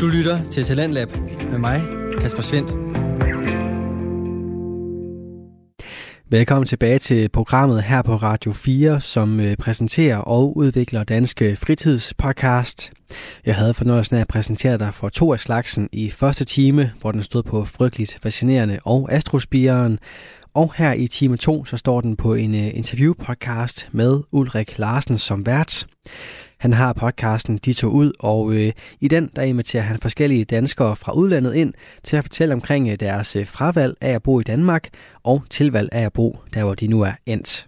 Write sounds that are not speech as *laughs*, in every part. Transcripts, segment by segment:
Du lytter til Talentlab med mig, Kasper Svendt. Velkommen tilbage til programmet her på Radio 4, som øh, præsenterer og udvikler Danske Fritidspodcast. Jeg havde fornøjelsen af at præsentere dig for to af slagsen i første time, hvor den stod på Frygteligt Fascinerende og Astrospiren. Og her i time 2, så står den på en øh, interviewpodcast med Ulrik Larsen som vært. Han har podcasten De tog ud, og øh, i den der inviterer han forskellige danskere fra udlandet ind til at fortælle omkring øh, deres øh, fravalg af at bo i Danmark og tilvalg af at bo der, hvor de nu er endt.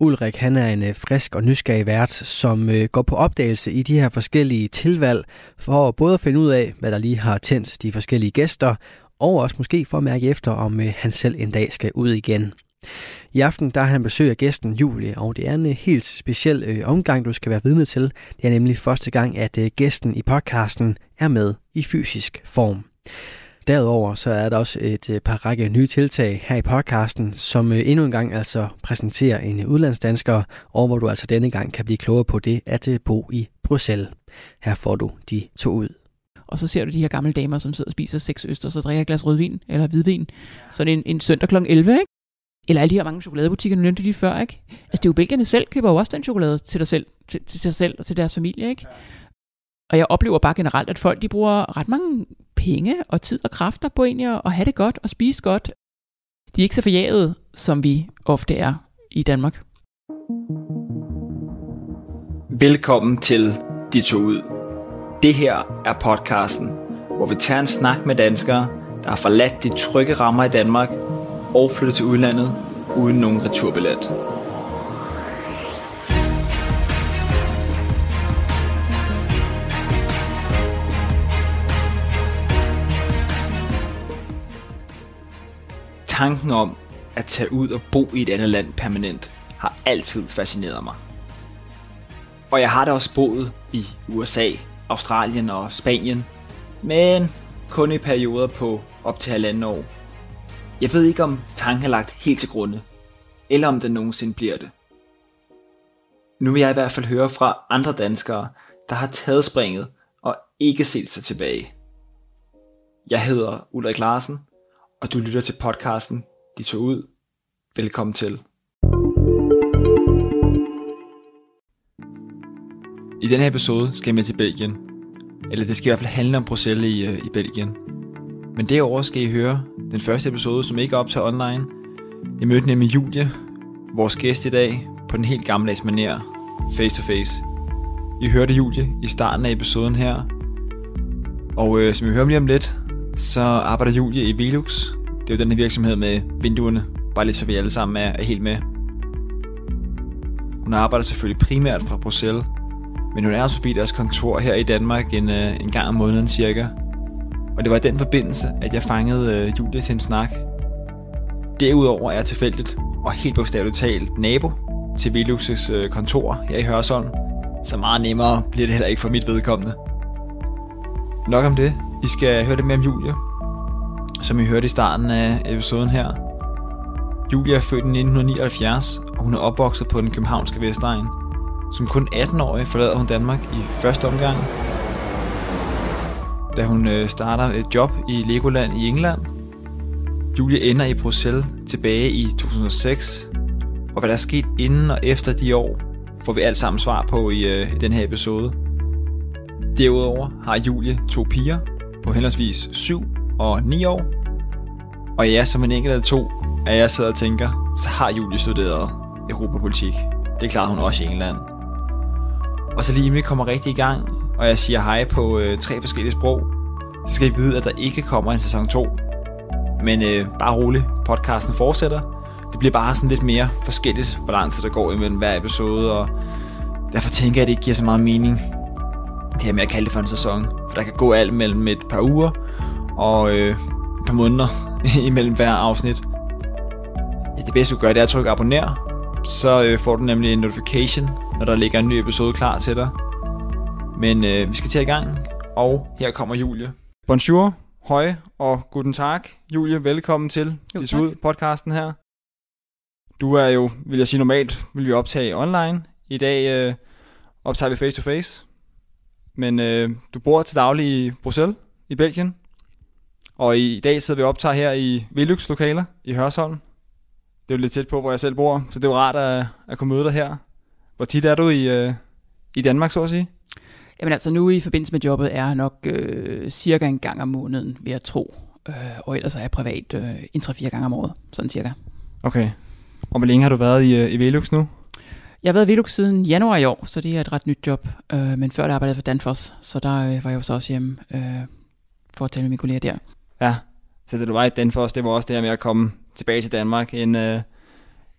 Ulrik han er en øh, frisk og nysgerrig vært, som øh, går på opdagelse i de her forskellige tilvalg, for både at finde ud af, hvad der lige har tændt de forskellige gæster, og også måske for at mærke efter, om øh, han selv en dag skal ud igen. I aften der har han besøg af gæsten Julie, og det er en øh, helt speciel øh, omgang, du skal være vidne til. Det er nemlig første gang, at øh, gæsten i podcasten er med i fysisk form. Derudover så er der også et øh, par række nye tiltag her i podcasten, som øh, endnu en gang altså præsenterer en udlandsdansker, og hvor du altså denne gang kan blive klogere på det at bo i Bruxelles. Her får du de to ud. Og så ser du de her gamle damer, som sidder og spiser seks østers og drikker et glas rødvin eller hvidvin. Så det er en, en søndag kl. 11, ikke? Eller alle de her mange chokoladebutikker, du nævnte lige før, ikke? Altså det er jo belgierne selv, køber jo også den chokolade til dig selv, til, til sig selv og til deres familie, ikke? Og jeg oplever bare generelt, at folk de bruger ret mange penge og tid og kræfter på egentlig at have det godt og spise godt. De er ikke så forjagede, som vi ofte er i Danmark. Velkommen til De to ud. Det her er podcasten, hvor vi tager en snak med danskere, der har forladt de trygge rammer i Danmark og flytte til udlandet uden nogen returbillet. Tanken om at tage ud og bo i et andet land permanent har altid fascineret mig. Og jeg har da også boet i USA, Australien og Spanien, men kun i perioder på op til halvanden år. Jeg ved ikke om tanken er lagt helt til grunde, eller om den nogensinde bliver det. Nu vil jeg i hvert fald høre fra andre danskere, der har taget springet og ikke set sig tilbage. Jeg hedder Ulrik Larsen, og du lytter til podcasten De tog ud. Velkommen til. I den her episode skal jeg med til Belgien. Eller det skal i hvert fald handle om Bruxelles i, øh, i Belgien. Men derover skal I høre den første episode, som ikke er op til online. Jeg mødte nemlig Julie, vores gæst i dag, på den helt gammeldags manér, face to face. I hørte Julie i starten af episoden her. Og øh, som I hører lige om lidt, så arbejder Julie i Velux. Det er jo den her virksomhed med vinduerne, bare lidt så vi alle sammen er, er helt med. Hun arbejder selvfølgelig primært fra Bruxelles, men hun er også forbi deres kontor her i Danmark en, øh, en gang om måneden cirka. Og det var i den forbindelse, at jeg fangede øh, Julie til en snak. Derudover er jeg tilfældigt og helt bogstaveligt talt nabo til Velux's øh, kontor her i Hørsholm. Så meget nemmere bliver det heller ikke for mit vedkommende. Nok om det. I skal høre det mere om Julie, som I hørte i starten af episoden her. Julie er født i 1979, og hun er opvokset på den københavnske Vestegn. Som kun 18-årig forlader hun Danmark i første omgang, da hun øh, starter et job i Legoland i England. Julie ender i Bruxelles tilbage i 2006, og hvad der er sket inden og efter de år, får vi alt sammen svar på i, øh, i den her episode. Derudover har Julie to piger på henholdsvis 7 og 9 år. Og ja, som en enkelt af to, at jeg sidder og tænker, så har Julie studeret europapolitik. Det klarer hun også i England. Og så lige kommer rigtig i gang, og jeg siger hej på øh, tre forskellige sprog, så skal I vide, at der ikke kommer en sæson 2. Men øh, bare rolig, podcasten fortsætter. Det bliver bare sådan lidt mere forskelligt, hvor lang tid der går imellem hver episode, og derfor tænker jeg, at det ikke giver så meget mening, det her med at kalde det for en sæson. For der kan gå alt mellem et par uger og øh, et par måneder *laughs* imellem hver afsnit. Ja, det bedste du gør, det er at trykke abonner. Så øh, får du nemlig en notification, når der ligger en ny episode klar til dig. Men øh, vi skal til i gang, og her kommer Julie. Bonjour, høj og guten tag. Julie, velkommen til Jo, Dis tak. Ud podcasten her. Du er jo, vil jeg sige normalt, vil vi optage online. I dag øh, optager vi face to face. men øh, du bor til daglig i Bruxelles i Belgien. Og i dag sidder vi og optager her i Velux lokaler i Hørsholm. Det er jo lidt tæt på, hvor jeg selv bor, så det er jo rart at, at kunne møde dig her. Hvor tit er du i, øh, i Danmark, så at sige? Jamen altså nu i forbindelse med jobbet er jeg nok øh, cirka en gang om måneden, vil jeg tro. Øh, og ellers er jeg privat øh, en 3-4 gange om året, sådan cirka. Okay. Og hvor længe har du været i, øh, i Velux nu? Jeg har været i Velux siden januar i år, så det er et ret nyt job. Øh, men før der arbejdede jeg for Danfoss, så der øh, var jeg jo så også hjemme øh, for at tale med mine kolleger der. Ja, så det du var i Danfoss, det var også det her med at komme tilbage til Danmark en, øh,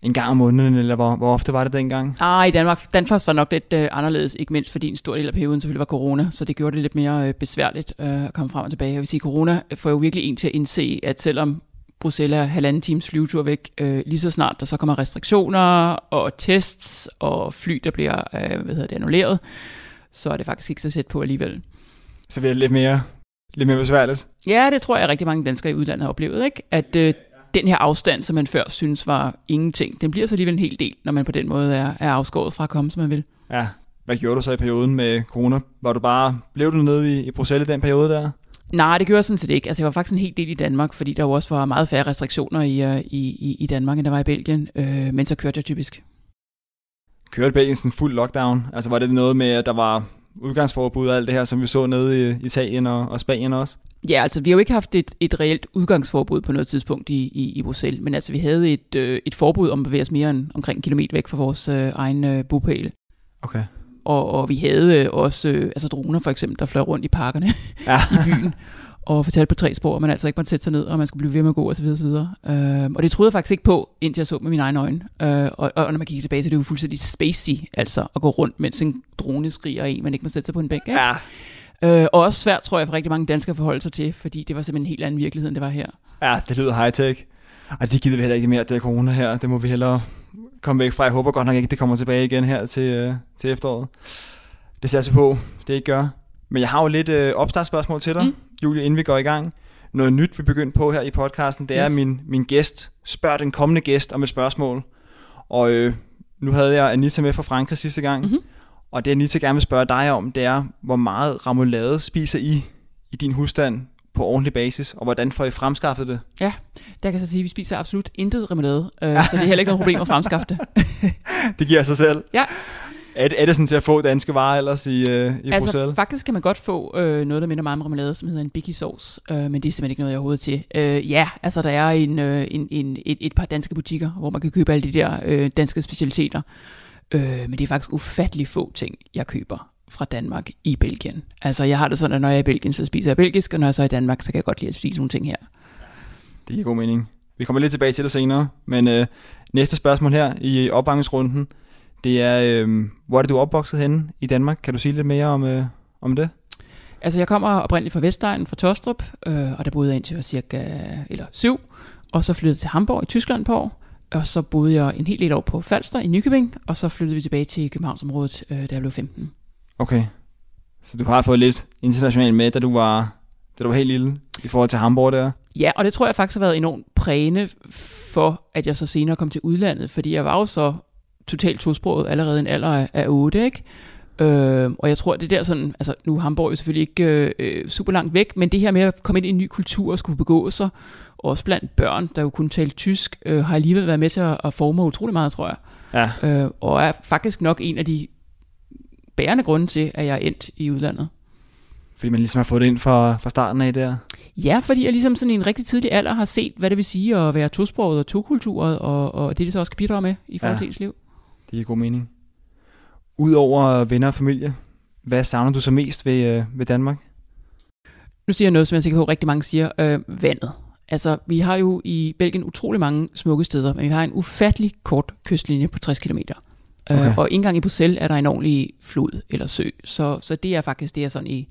en gang om måneden, eller hvor, hvor ofte var det dengang? Ah, i Danmark, Danfoss var nok lidt øh, anderledes, ikke mindst fordi en stor del af perioden selvfølgelig var corona, så det gjorde det lidt mere øh, besværligt øh, at komme frem og tilbage. Jeg vil sige, corona får jo virkelig en til at indse, at selvom Bruxelles er halvanden times flyvetur væk, øh, lige så snart der så kommer restriktioner og tests og fly, der bliver øh, hvad hedder det, annulleret, så er det faktisk ikke så sæt på alligevel. Så bliver det lidt mere, lidt mere besværligt? Ja, det tror jeg rigtig mange danskere i udlandet har oplevet, ikke? At øh, den her afstand, som man før synes var ingenting, den bliver så alligevel en hel del, når man på den måde er, er afskåret fra at komme, som man vil. Ja, hvad gjorde du så i perioden med corona? Var du bare, blev du nede i, i Bruxelles i den periode der? Nej, det gjorde jeg sådan set ikke. Altså, jeg var faktisk en hel del i Danmark, fordi der jo også var meget færre restriktioner i, øh, i, i, i Danmark, end der var i Belgien. Øh, men så kørte jeg typisk. Kørte Belgien sådan fuld lockdown? Altså var det noget med, at der var udgangsforbud og alt det her, som vi så nede i Italien og, og Spanien også? Ja, altså vi har jo ikke haft et, et reelt udgangsforbud på noget tidspunkt i, i, i Bruxelles, men altså vi havde et, øh, et forbud om at bevæge os mere end omkring en kilometer væk fra vores øh, egen øh, bopæl. Okay. Og, og vi havde øh, også øh, altså droner for eksempel, der fløj rundt i parkerne *laughs* Ja. i byen og fortalte på tre spor, at man altså ikke måtte sætte sig ned, og man skulle blive ved med at gå osv. osv. Øh, og det troede jeg faktisk ikke på, indtil jeg så med mine egne øjne. Øh, og, og når man kigger tilbage, så er det jo fuldstændig spacey, altså at gå rundt, mens en drone skriger en, man ikke må sætte sig på en bænk. Ikke? Ja. Øh, og også svært, tror jeg, for rigtig mange danskere at forholde sig til, fordi det var simpelthen en helt anden virkelighed, end det var her. Ja, det lyder high-tech. Og det gider vi heller ikke mere, det er corona her. Det må vi hellere komme væk fra. Jeg håber godt nok ikke, det kommer tilbage igen her til, øh, til efteråret. Det ser jeg på, det ikke gør. Men jeg har jo lidt øh, opstartsspørgsmål til dig, mm. Julie, inden vi går i gang. Noget nyt, vi begynder på her i podcasten, det er, Yes. at min, min gæst spørger den kommende gæst om et spørgsmål. Og øh, nu havde jeg Anita med fra Frankrig sidste gang. Mhm. Og det Anita gerne vil spørge dig om, det er, hvor meget remoulade spiser I i din husstand på ordentlig basis, og hvordan får I fremskaffet det? Der kan jeg så sige, at vi spiser absolut intet remoulade, øh, så det er heller ikke noget problem at fremskaffe det. *laughs* Det giver sig selv. Ja. Er det, er det sådan til at få danske varer ellers i, øh, i altså Bruxelles? faktisk kan man godt få øh, noget, der minder meget om remoulade, som hedder en biggie sauce, øh, men det er simpelthen ikke noget, jeg overhovedet til. Øh, ja, altså der er en, øh, en, en, et, et par danske butikker, hvor man kan købe alle de der øh, danske specialiteter, øh, men det er faktisk ufattelig få ting, jeg køber fra Danmark i Belgien. Altså jeg har det sådan, at når jeg er i Belgien, så spiser jeg belgisk, og når jeg så er i Danmark, så kan jeg godt lide at spise nogle ting her. Det giver god mening. Vi kommer lidt tilbage til det senere, men øh, næste spørgsmål her i opbangningsrunden, det er, øh, hvor er det du er opvokset henne i Danmark? Kan du sige lidt mere om, øh, om det? Altså, jeg kommer oprindeligt fra Vestegnen, fra Tostrup, øh, og der boede jeg indtil jeg var cirka eller syv, og så flyttede til Hamburg i Tyskland på år, og så boede jeg en hel del år på Falster i Nykøbing, og så flyttede vi tilbage til Københavnsområdet, øh, da jeg blev 15. Okay. Så du har fået lidt internationalt med, da du var, da du var helt lille, i forhold til Hamburg der? Ja, og det tror jeg faktisk har været enormt prægende for, at jeg så senere kom til udlandet, fordi jeg var jo så totalt tosproget allerede i en alder af, af 8, ikke? Øh, og jeg tror, det er der sådan, altså nu er Hamburg jo selvfølgelig ikke øh, øh, super langt væk, men det her med at komme ind i en ny kultur og skulle begå sig, også blandt børn, der jo kun talte tysk, øh, har alligevel været med til at, at forme utrolig meget, tror jeg. Ja. Øh, og er faktisk nok en af de bærende grunde til, at jeg er endt i udlandet. Fordi man ligesom har fået det ind fra, fra starten af der. Ja, fordi jeg ligesom sådan i en rigtig tidlig alder har set, hvad det vil sige at være tosproget og tokulturet, og, og det, det så også kan bidrage med i forhold Ja. ens liv. Det giver god mening. Udover venner og familie, hvad savner du så mest ved, øh, ved Danmark? Nu siger jeg noget, som jeg er sikker på, at rigtig mange siger, øh, vandet. Altså, vi har jo i Belgien utrolig mange smukke steder, men vi har en ufattelig kort kystlinje på 60 km. Okay. Øh, og ikke engang i Bruxelles er der en ordentlig flod eller sø. Så, så det er faktisk det, jeg sådan i,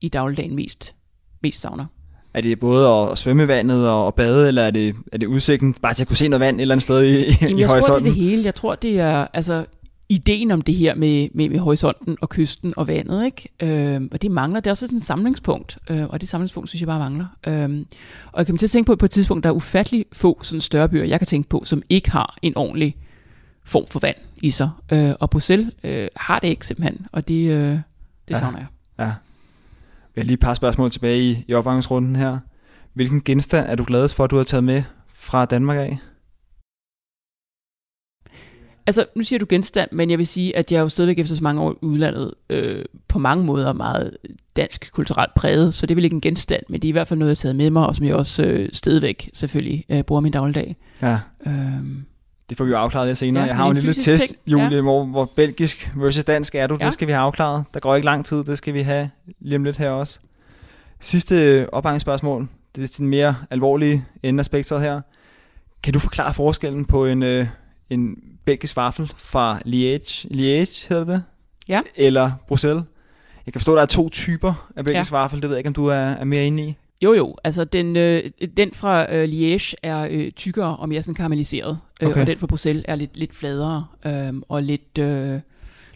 i dagligdagen mest, mest savner. Er det både at, svømme i vandet og, bade, eller er det, er det udsigten bare til at kunne se noget vand et eller andet sted i, Jamen, i jeg tror, det er horisonten? det hele. Jeg tror, det er altså ideen om det her med, med, med horisonten og kysten og vandet, ikke? Øhm, og det mangler. Det er også sådan et samlingspunkt, øh, og det samlingspunkt synes jeg bare mangler. Øhm, og jeg kommer til at tænke på, at på et tidspunkt, der er ufattelig få sådan større byer, jeg kan tænke på, som ikke har en ordentlig form for vand i sig. Øh, og Bruxelles øh, har det ikke simpelthen, og det, øh, det Ja. savner jeg. Ja. Vi har lige et par spørgsmål tilbage i, i opvarmningsrunden her. Hvilken genstand er du gladest for, at du har taget med fra Danmark af? Altså, nu siger du genstand, men jeg vil sige, at jeg er jo stadigvæk efter så mange år i udlandet øh, på mange måder meget dansk kulturelt præget, så det er vel ikke en genstand, men det er i hvert fald noget, jeg har taget med mig, og som jeg også øh, stadigvæk selvfølgelig øh, bruger min dagligdag. Ja. Øhm, Det får vi jo afklaret lidt senere. Ja, jeg har jo en lille test, ting. Julie, Ja. hvor, hvor belgisk versus dansk er du. Ja. Det skal vi have afklaret. Der går ikke lang tid. Det skal vi have lige om lidt her også. Sidste opgangsspørgsmål. Det er den mere alvorlige ende af spektret her. Kan du forklare forskellen på en, øh, en belgisk vaffel fra Liège? Liège hedder det? Ja. Eller Bruxelles? Jeg kan forstå, at der er to typer af belgisk Ja. vaffel. Det ved jeg ikke, om du er, er mere inde i. Jo jo, altså den, øh, den fra øh, Liège er øh, tykkere og mere sådan karamelliseret, øh, Okay. og den fra Bruxelles er lidt, lidt fladere øh, og lidt, øh,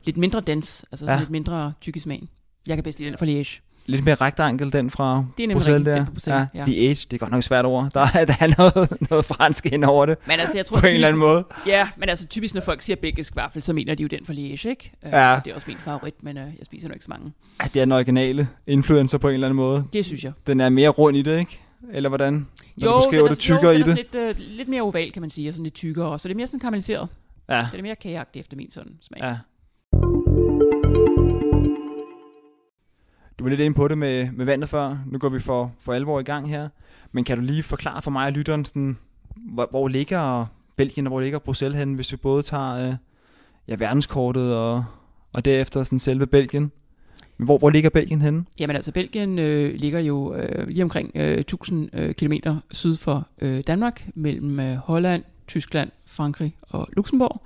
lidt mindre dens, altså Ja. ja. lidt mindre tyk i smagen. Jeg kan bedst lide den fra Liège. Lidt mere rektankel, den fra Det er Bruxelles der. Bruxelles, ja. ja. Liège, det er godt nok et svært ord. Der er, *laughs* der er noget, noget fransk ind over det. Men altså, jeg tror på en typisk, eller anden måde. Ja, men altså typisk, når folk siger belgisk vaffel, så mener de jo den fra Liège, ikke? Øh, Ja. Det er også min favorit, men øh, jeg spiser nok ikke så mange. Ja, det er den originale influencer på en eller anden måde. Det synes jeg. Den er mere rund i det, ikke? Eller hvordan? Når du den beskriver er, det tykkere jo, i det. Lidt, øh, lidt mere oval, kan man sige, og sådan lidt tykkere, så det er mere sådan karamelliseret. Ja, Det er mere kageagtigt efter min sådan smag. ja. Du var lidt inde på det med, med vandet før. Nu går vi for, for alvor i gang her. Men kan du lige forklare for mig og lytteren, sådan, hvor, hvor ligger Belgien og hvor ligger Bruxelles hen, hvis vi både tager øh, ja, verdenskortet og, og derefter sådan selve Belgien? Men Hvor, hvor ligger Belgien henne? Jamen altså, Belgien øh, ligger jo øh, lige omkring øh, 1000 øh, syd for øh, Danmark, mellem øh, Holland, Tyskland, Frankrig og Luxembourg.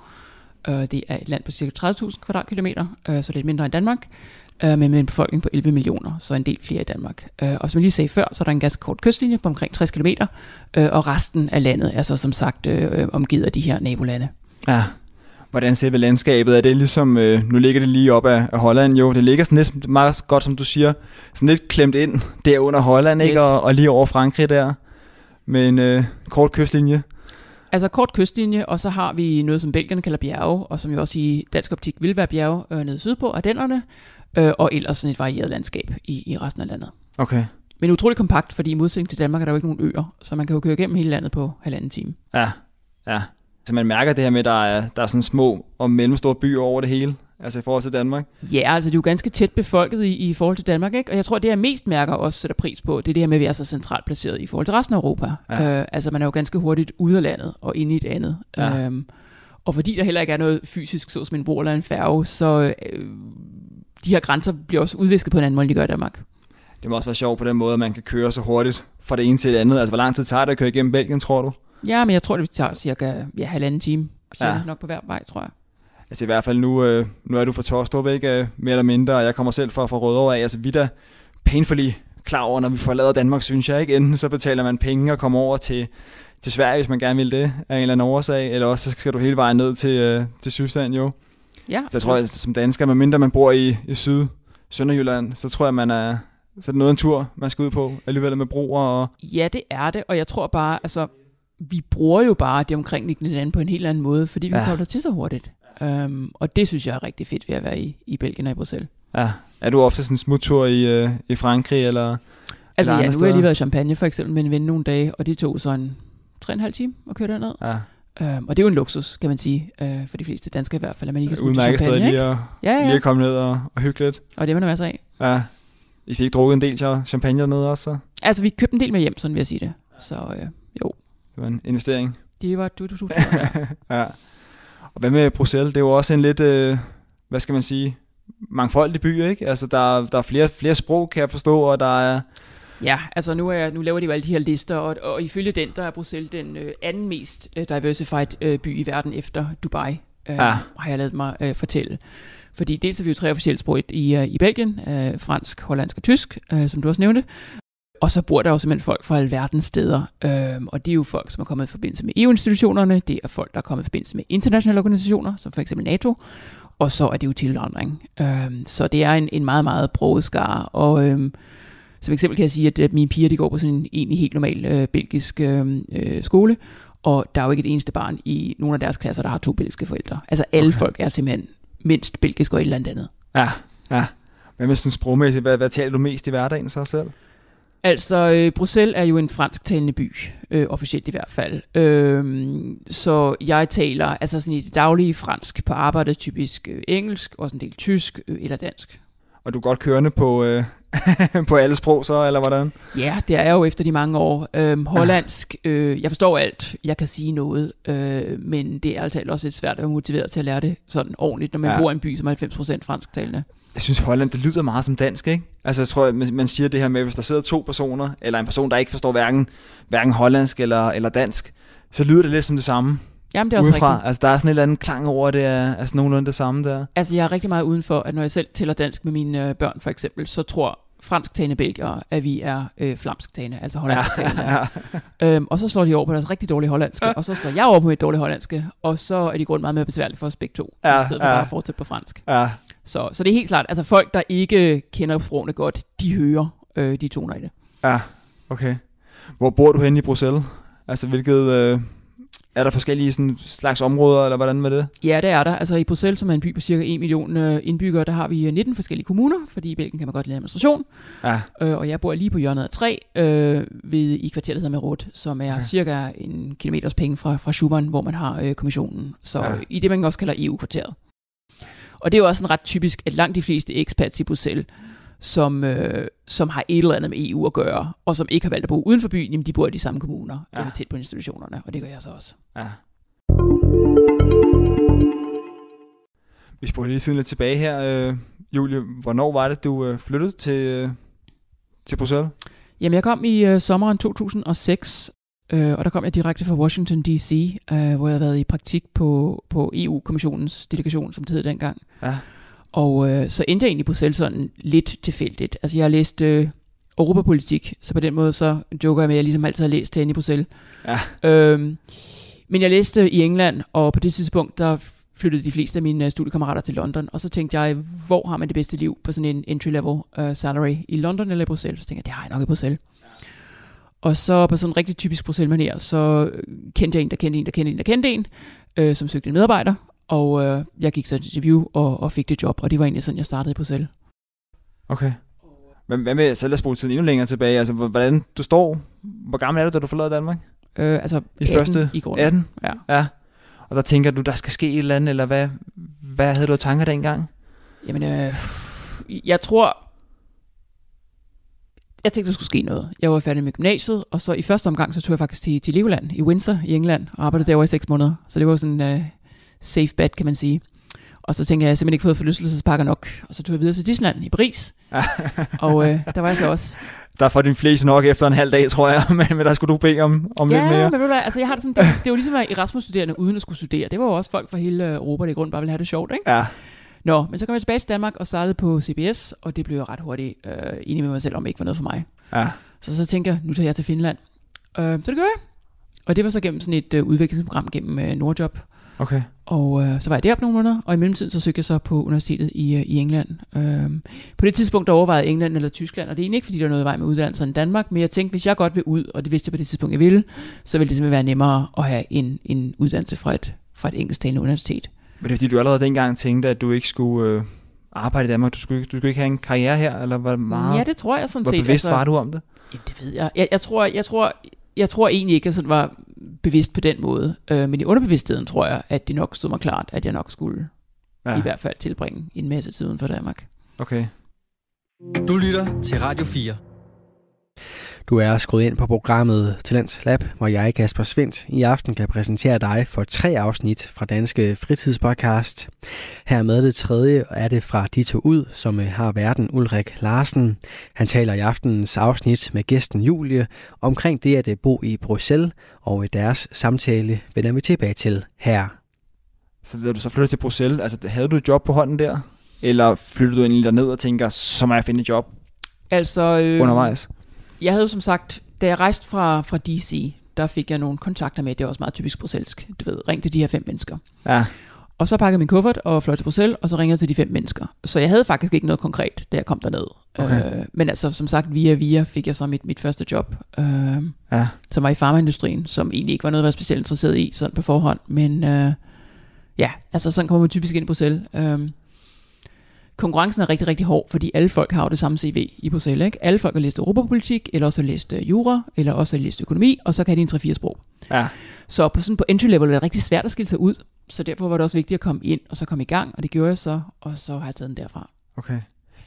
Øh, det er et land på cirka 30.000 kvadratkilometer, øh, så lidt mindre end Danmark, øh, men med en befolkning på 11 millioner, så en del flere i Danmark. Øh, og som jeg lige sagde før, så er der en ganske kort kystlinje på omkring 60 km, øh, og resten af landet er så som sagt øh, øh, omgivet af de her nabolande. Ja. Hvordan ser vi landskabet? Er det ligesom, øh, nu ligger det lige op af, af Holland jo, det ligger sådan lidt meget godt, som du siger, sådan lidt klemt ind der under Holland, ikke? Yes. Og, og lige over Frankrig der, med en øh, kort kystlinje. Altså kort kystlinje, og så har vi noget, som belgierne kalder bjerge, og som jo også i dansk optik vil være bjerge øh, nede sydpå, Ardennerne, øh, og ellers sådan et varieret landskab i, i resten af landet. Okay. Men utroligt kompakt, fordi i modsætning til Danmark er der jo ikke nogen øer, så man kan jo køre igennem hele landet på halvanden time. Ja, ja. Så man mærker det her med, at der er, der er sådan små og mellemstore byer over det hele, altså i forhold til Danmark. Ja, altså det er jo ganske tæt befolket i, i forhold til Danmark, ikke? Og jeg tror, det jeg mest mærker og også sætter pris på, det er det her med, at vi er så centralt placeret i forhold til resten af Europa. Ja. Øh, altså man er jo ganske hurtigt ude af landet og inde i et andet. Ja. Øhm, og fordi der heller ikke er noget fysisk, så som en bro eller en færge, så øh, de her grænser bliver også udvisket på en anden måde, end de gør i Danmark. Det må også være sjovt på den måde, at man kan køre så hurtigt fra det ene til det andet. Altså, hvor lang tid tager det at køre igennem Belgien, tror du? Ja, men jeg tror, det tager cirka ja, halvanden time. Cirka Ja. ja. nok på hver vej, tror jeg. Altså i hvert fald nu, øh, nu er du fra Torstrup, ikke? Øh, Mere eller mindre, og jeg kommer selv fra, fra Rødovre af. Altså vi er da painfully klar over, når vi forlader Danmark, synes jeg, ikke? Enten så betaler man penge og kommer over til, til Sverige, hvis man gerne vil det, af en eller anden årsag, eller også så skal du hele vejen ned til, øh, til Sydland, jo. Ja, Så jeg tror, at som dansker, medmindre man bor i, i Syd, Sønderjylland, så tror jeg, man er, så er det noget en tur, man skal ud på, alligevel med broer og... Ja, det er det, og jeg tror bare, altså, vi bruger jo bare det omkringliggende land på en helt anden måde, fordi vi Ja. der til så hurtigt. Um, og det synes jeg er rigtig fedt ved at være i, i Belgien og i Bruxelles. Ja. Er du ofte sådan en smuttur i, øh, i Frankrig, eller... Altså Eller ja, nu har jeg lige været i Champagne for eksempel med en ven nogle dage, og det tog så en 3,5 time at køre derned. Ja, Um, og det er jo en luksus, kan man sige, uh, for de fleste danskere i hvert fald, at man ikke kan udmærket Champagne, lige at, Ja, ja, lige at komme ned og, og hygge lidt. Og det man masser af. Ja. I fik drukket en del champagne dernede også, så Altså, vi købte en del med hjem, sådan vil jeg sige det. Så uh, jo, det var en investering. det var du, du, du, *laughs* ja. Og hvad med Bruxelles? Det er jo også en lidt, øh, hvad skal man sige, mangfoldig by, ikke? Altså, der, der er flere, flere sprog, kan jeg forstå, og der er... Ja, altså nu, er, nu laver de jo alle de her lister, og, og ifølge den, der er Bruxelles den øh, anden mest øh, diversified øh, by i verden efter Dubai, øh, Ja. har jeg lavet mig øh, fortælle. Fordi dels er vi jo tre officielle sprog i, øh, i Belgien, øh, fransk, hollandsk og tysk, øh, som du også nævnte. Og så bor der jo simpelthen folk fra alverdens steder, øh, og det er jo folk, som er kommet i forbindelse med EU-institutionerne, det er folk, der er kommet i forbindelse med internationale organisationer, som for eksempel NATO, og så er det jo tilvandring. Øh, så det er en, en meget, meget broget skare, og... Øh, som eksempel kan jeg sige, at, at mine piger de går på sådan en egentlig helt normal øh, belgisk øh, øh, skole, og der er jo ikke et eneste barn i nogle af deres klasser, der har to belgiske forældre. Altså alle Okay. folk er simpelthen mindst belgisk og et eller andet andet. Ja, ja. Hvad med sådan sprogmæssigt? Hvad, hvad taler du mest i hverdagen så selv? Altså, øh, Bruxelles er jo en fransktalende by, øh, officielt i hvert fald. Øh, så jeg taler altså sådan i det daglige fransk på arbejdet, typisk øh, engelsk, også en del tysk øh, eller dansk. Og du er godt kørende på, øh, *laughs* på alle sprog så, eller hvordan? Ja, det er jeg jo efter de mange år. Øhm, hollandsk, øh, jeg forstår alt, jeg kan sige noget, øh, men det er altså også lidt svært at være motiveret til at lære det sådan ordentligt, når man Ja. bor i en by, som er 90% fransktalende. Jeg synes, Holland, det lyder meget som dansk, ikke? Altså, jeg tror, man man siger det her med, hvis der sidder to personer, eller en person, der ikke forstår hverken, hverken hollandsk eller, eller dansk, så lyder det lidt som det samme Jamen, det er også udefra. rigtigt. Altså, der er sådan et eller andet klang over, det er altså nogenlunde det samme der. Altså, jeg er rigtig meget udenfor, at når jeg selv tæller dansk med mine øh, børn, for eksempel, så tror fransktalende belgier, at vi er øh, flamsktalende, altså hollandsktalende. ja. Øhm, og så slår de over på deres rigtig dårlige hollandske, og så slår jeg over på mit dårlige hollandske, og så er de grund meget mere besværligt for os begge to, Ja, i stedet for ja. bare at fortsætte på fransk. ja. Så, så det er helt klart, altså folk, der ikke kender sprogene godt, de hører øh, de toner i det. Ja, okay. Hvor bor du henne i Bruxelles? Altså, hvilket... Øh, er der forskellige sådan, slags områder, eller hvordan med det? Ja, det er der. Altså i Bruxelles, som er en by på cirka 1 million øh, indbyggere, der har vi øh, 19 forskellige kommuner, fordi i Belgien kan man godt lide administration. Ja, Øh, og jeg bor lige på hjørnet af 3 øh, ved, i kvarteret, der hedder Merod, som er okay. cirka en kilometers penge fra, fra Schumann, hvor man har øh, kommissionen. Så Ja. ja. i det, man også kalder EU-kvarteret. Og det er jo også sådan ret typisk, at langt de fleste expats i Bruxelles, som, øh, som har et eller andet med EU at gøre, og som ikke har valgt at bo uden for byen, jamen de bor i de samme kommuner, Ja. eller tæt på institutionerne, og det gør jeg så også. ja. Vi spoler lige tiden lidt tilbage her. Øh, Julie, hvornår var det, du øh, flyttede til, øh, til Bruxelles? Jamen, jeg kom i øh, sommeren 2006, øh, og der kom jeg direkte fra Washington D.C., øh, hvor jeg havde været i praktik på, på EU-kommissionens delegation, som det hed dengang. Ja. Og øh, så endte jeg egentlig i Bruxelles sådan lidt tilfældigt. Altså, jeg har læst øh, europapolitik, så på den måde så joker jeg med, at jeg ligesom altid har læst herinde i Bruxelles. Ja. Øhm, men jeg læste i England, og på det tidspunkt, der flyttede de fleste af mine øh, studiekammerater til London, og så tænkte jeg, hvor har man det bedste liv på sådan en entry-level uh, salary? I London eller i Bruxelles? Så tænkte jeg, det har jeg nok i Bruxelles. Og så på sådan en rigtig typisk Bruxelles-manér, så øh, kendte jeg en, der kendte en, der kendte en, der kendte en, øh, som søgte en medarbejder, og øh, jeg gik så til interview og, og fik det job, og det var egentlig sådan, jeg startede i Bruxelles. Okay. Hvad, hvad med, så lad os bruge tiden endnu længere tilbage. Altså, hvor- hvordan du står, hvor gammel er du, da du forlader Danmark? Øh, altså I 18 første i grunden. 18? Ja. Ja. Og der tænker du, der skal ske et eller andet, eller hvad, hvad havde du af tanker dengang? Jamen, øh, jeg tror... Jeg tænkte, der skulle ske noget. Jeg var færdig med gymnasiet, og så i første omgang, så tog jeg faktisk til, til Legoland i Windsor i England, og arbejdede derovre i seks måneder. Så det var sådan uh, safe bet, kan man sige. Og så tænkte jeg, jeg har simpelthen ikke fået forlystelsespakker nok. Og så tog jeg videre til Disneyland i Paris. *laughs* og øh, der var jeg så også. Der får din flest nok efter en halv dag, tror jeg, *laughs* men, men der skulle du bede om, om ja, lidt mere. men ved du altså jeg har det sådan, det, det er jo ligesom at Erasmus-studerende uden at skulle studere. Det var jo også folk fra hele øh, Europa, der i grund bare ville have det sjovt, ikke? Ja, Nå, men så kom jeg tilbage til Danmark og startede på CBS, og det blev jeg ret hurtigt øh, enig med mig selv om, det ikke var noget for mig. ja, Så så tænkte jeg, nu tager jeg til Finland. Øh, så det gør jeg. Og det var så gennem sådan et øh, udviklingsprogram gennem øh, Nordjob. okay. Og øh, så var jeg deroppe nogle måneder, og i mellemtiden så søgte jeg så på universitetet i, øh, i England. Øh, på det tidspunkt der overvejede England eller Tyskland, og det er egentlig ikke, fordi der er noget i vej med uddannelser end Danmark, men jeg tænkte, hvis jeg godt vil ud, og det vidste jeg på det tidspunkt, jeg ville, så ville det simpelthen være nemmere at have en, en uddannelse fra et, fra et engelsktalende universitet. Men det er fordi, du allerede dengang tænkte, at du ikke skulle øh, arbejde i Danmark. Du skulle, ikke- du skulle ikke have en karriere her, eller hvor meget? Ja, det tror jeg sådan hvor set. bevidst var du om det? Jamen, det ved jeg. Jeg, jeg, tror, jeg, tror, jeg tror egentlig ikke, at jeg sådan var bevidst på den måde. Øh, men i underbevidstheden tror jeg, at det nok stod mig klart, at jeg nok skulle ja. i hvert fald tilbringe en masse tid uden for Danmark. okay. Du lytter til Radio 4. Du er skruet ind på programmet Talents Lab, hvor jeg, Kasper Svendt, i aften kan præsentere dig for tre afsnit fra Danske Fritidspodcast. Her med det tredje er det fra De to ud, som øh, har verden Ulrik Larsen. Han taler i aftenens afsnit med gæsten Julie omkring det at øh, bo i Bruxelles, og i deres samtale vender vi tilbage til her. Så da du så flyttede til Bruxelles, altså havde du et job på hånden der? Eller flyttede du egentlig derned og tænker, så må jeg finde et job Altså, øh, undervejs? Jeg havde som sagt, da jeg rejste fra, fra DC, der fik jeg nogle kontakter med, det er også meget typisk bruxelsk, du ved, ring til de her fem mennesker. Ja, Og så pakkede min kuffert og fløj til Bruxelles, og så ringede jeg til de fem mennesker. Så jeg havde faktisk ikke noget konkret, da jeg kom derned. Okay. Øh, men altså, som sagt, via via fik jeg så mit, mit første job, øh, ja. som var i farmaindustrien, som egentlig ikke var noget, jeg var specielt interesseret i, sådan på forhånd. Men øh, ja, altså sådan kommer man typisk ind i Bruxelles. Øh, konkurrencen er rigtig, rigtig hård, fordi alle folk har jo det samme CV i Bruxelles. Ikke? Alle folk har læst europapolitik, eller også har læst uh, jura, eller også har læst økonomi, og så kan de en 3-4 sprog. Ja. Så på, sådan på entry level er det rigtig svært at skille sig ud, så derfor var det også vigtigt at komme ind, og så komme i gang, og det gjorde jeg så, og så har jeg taget den derfra. Okay.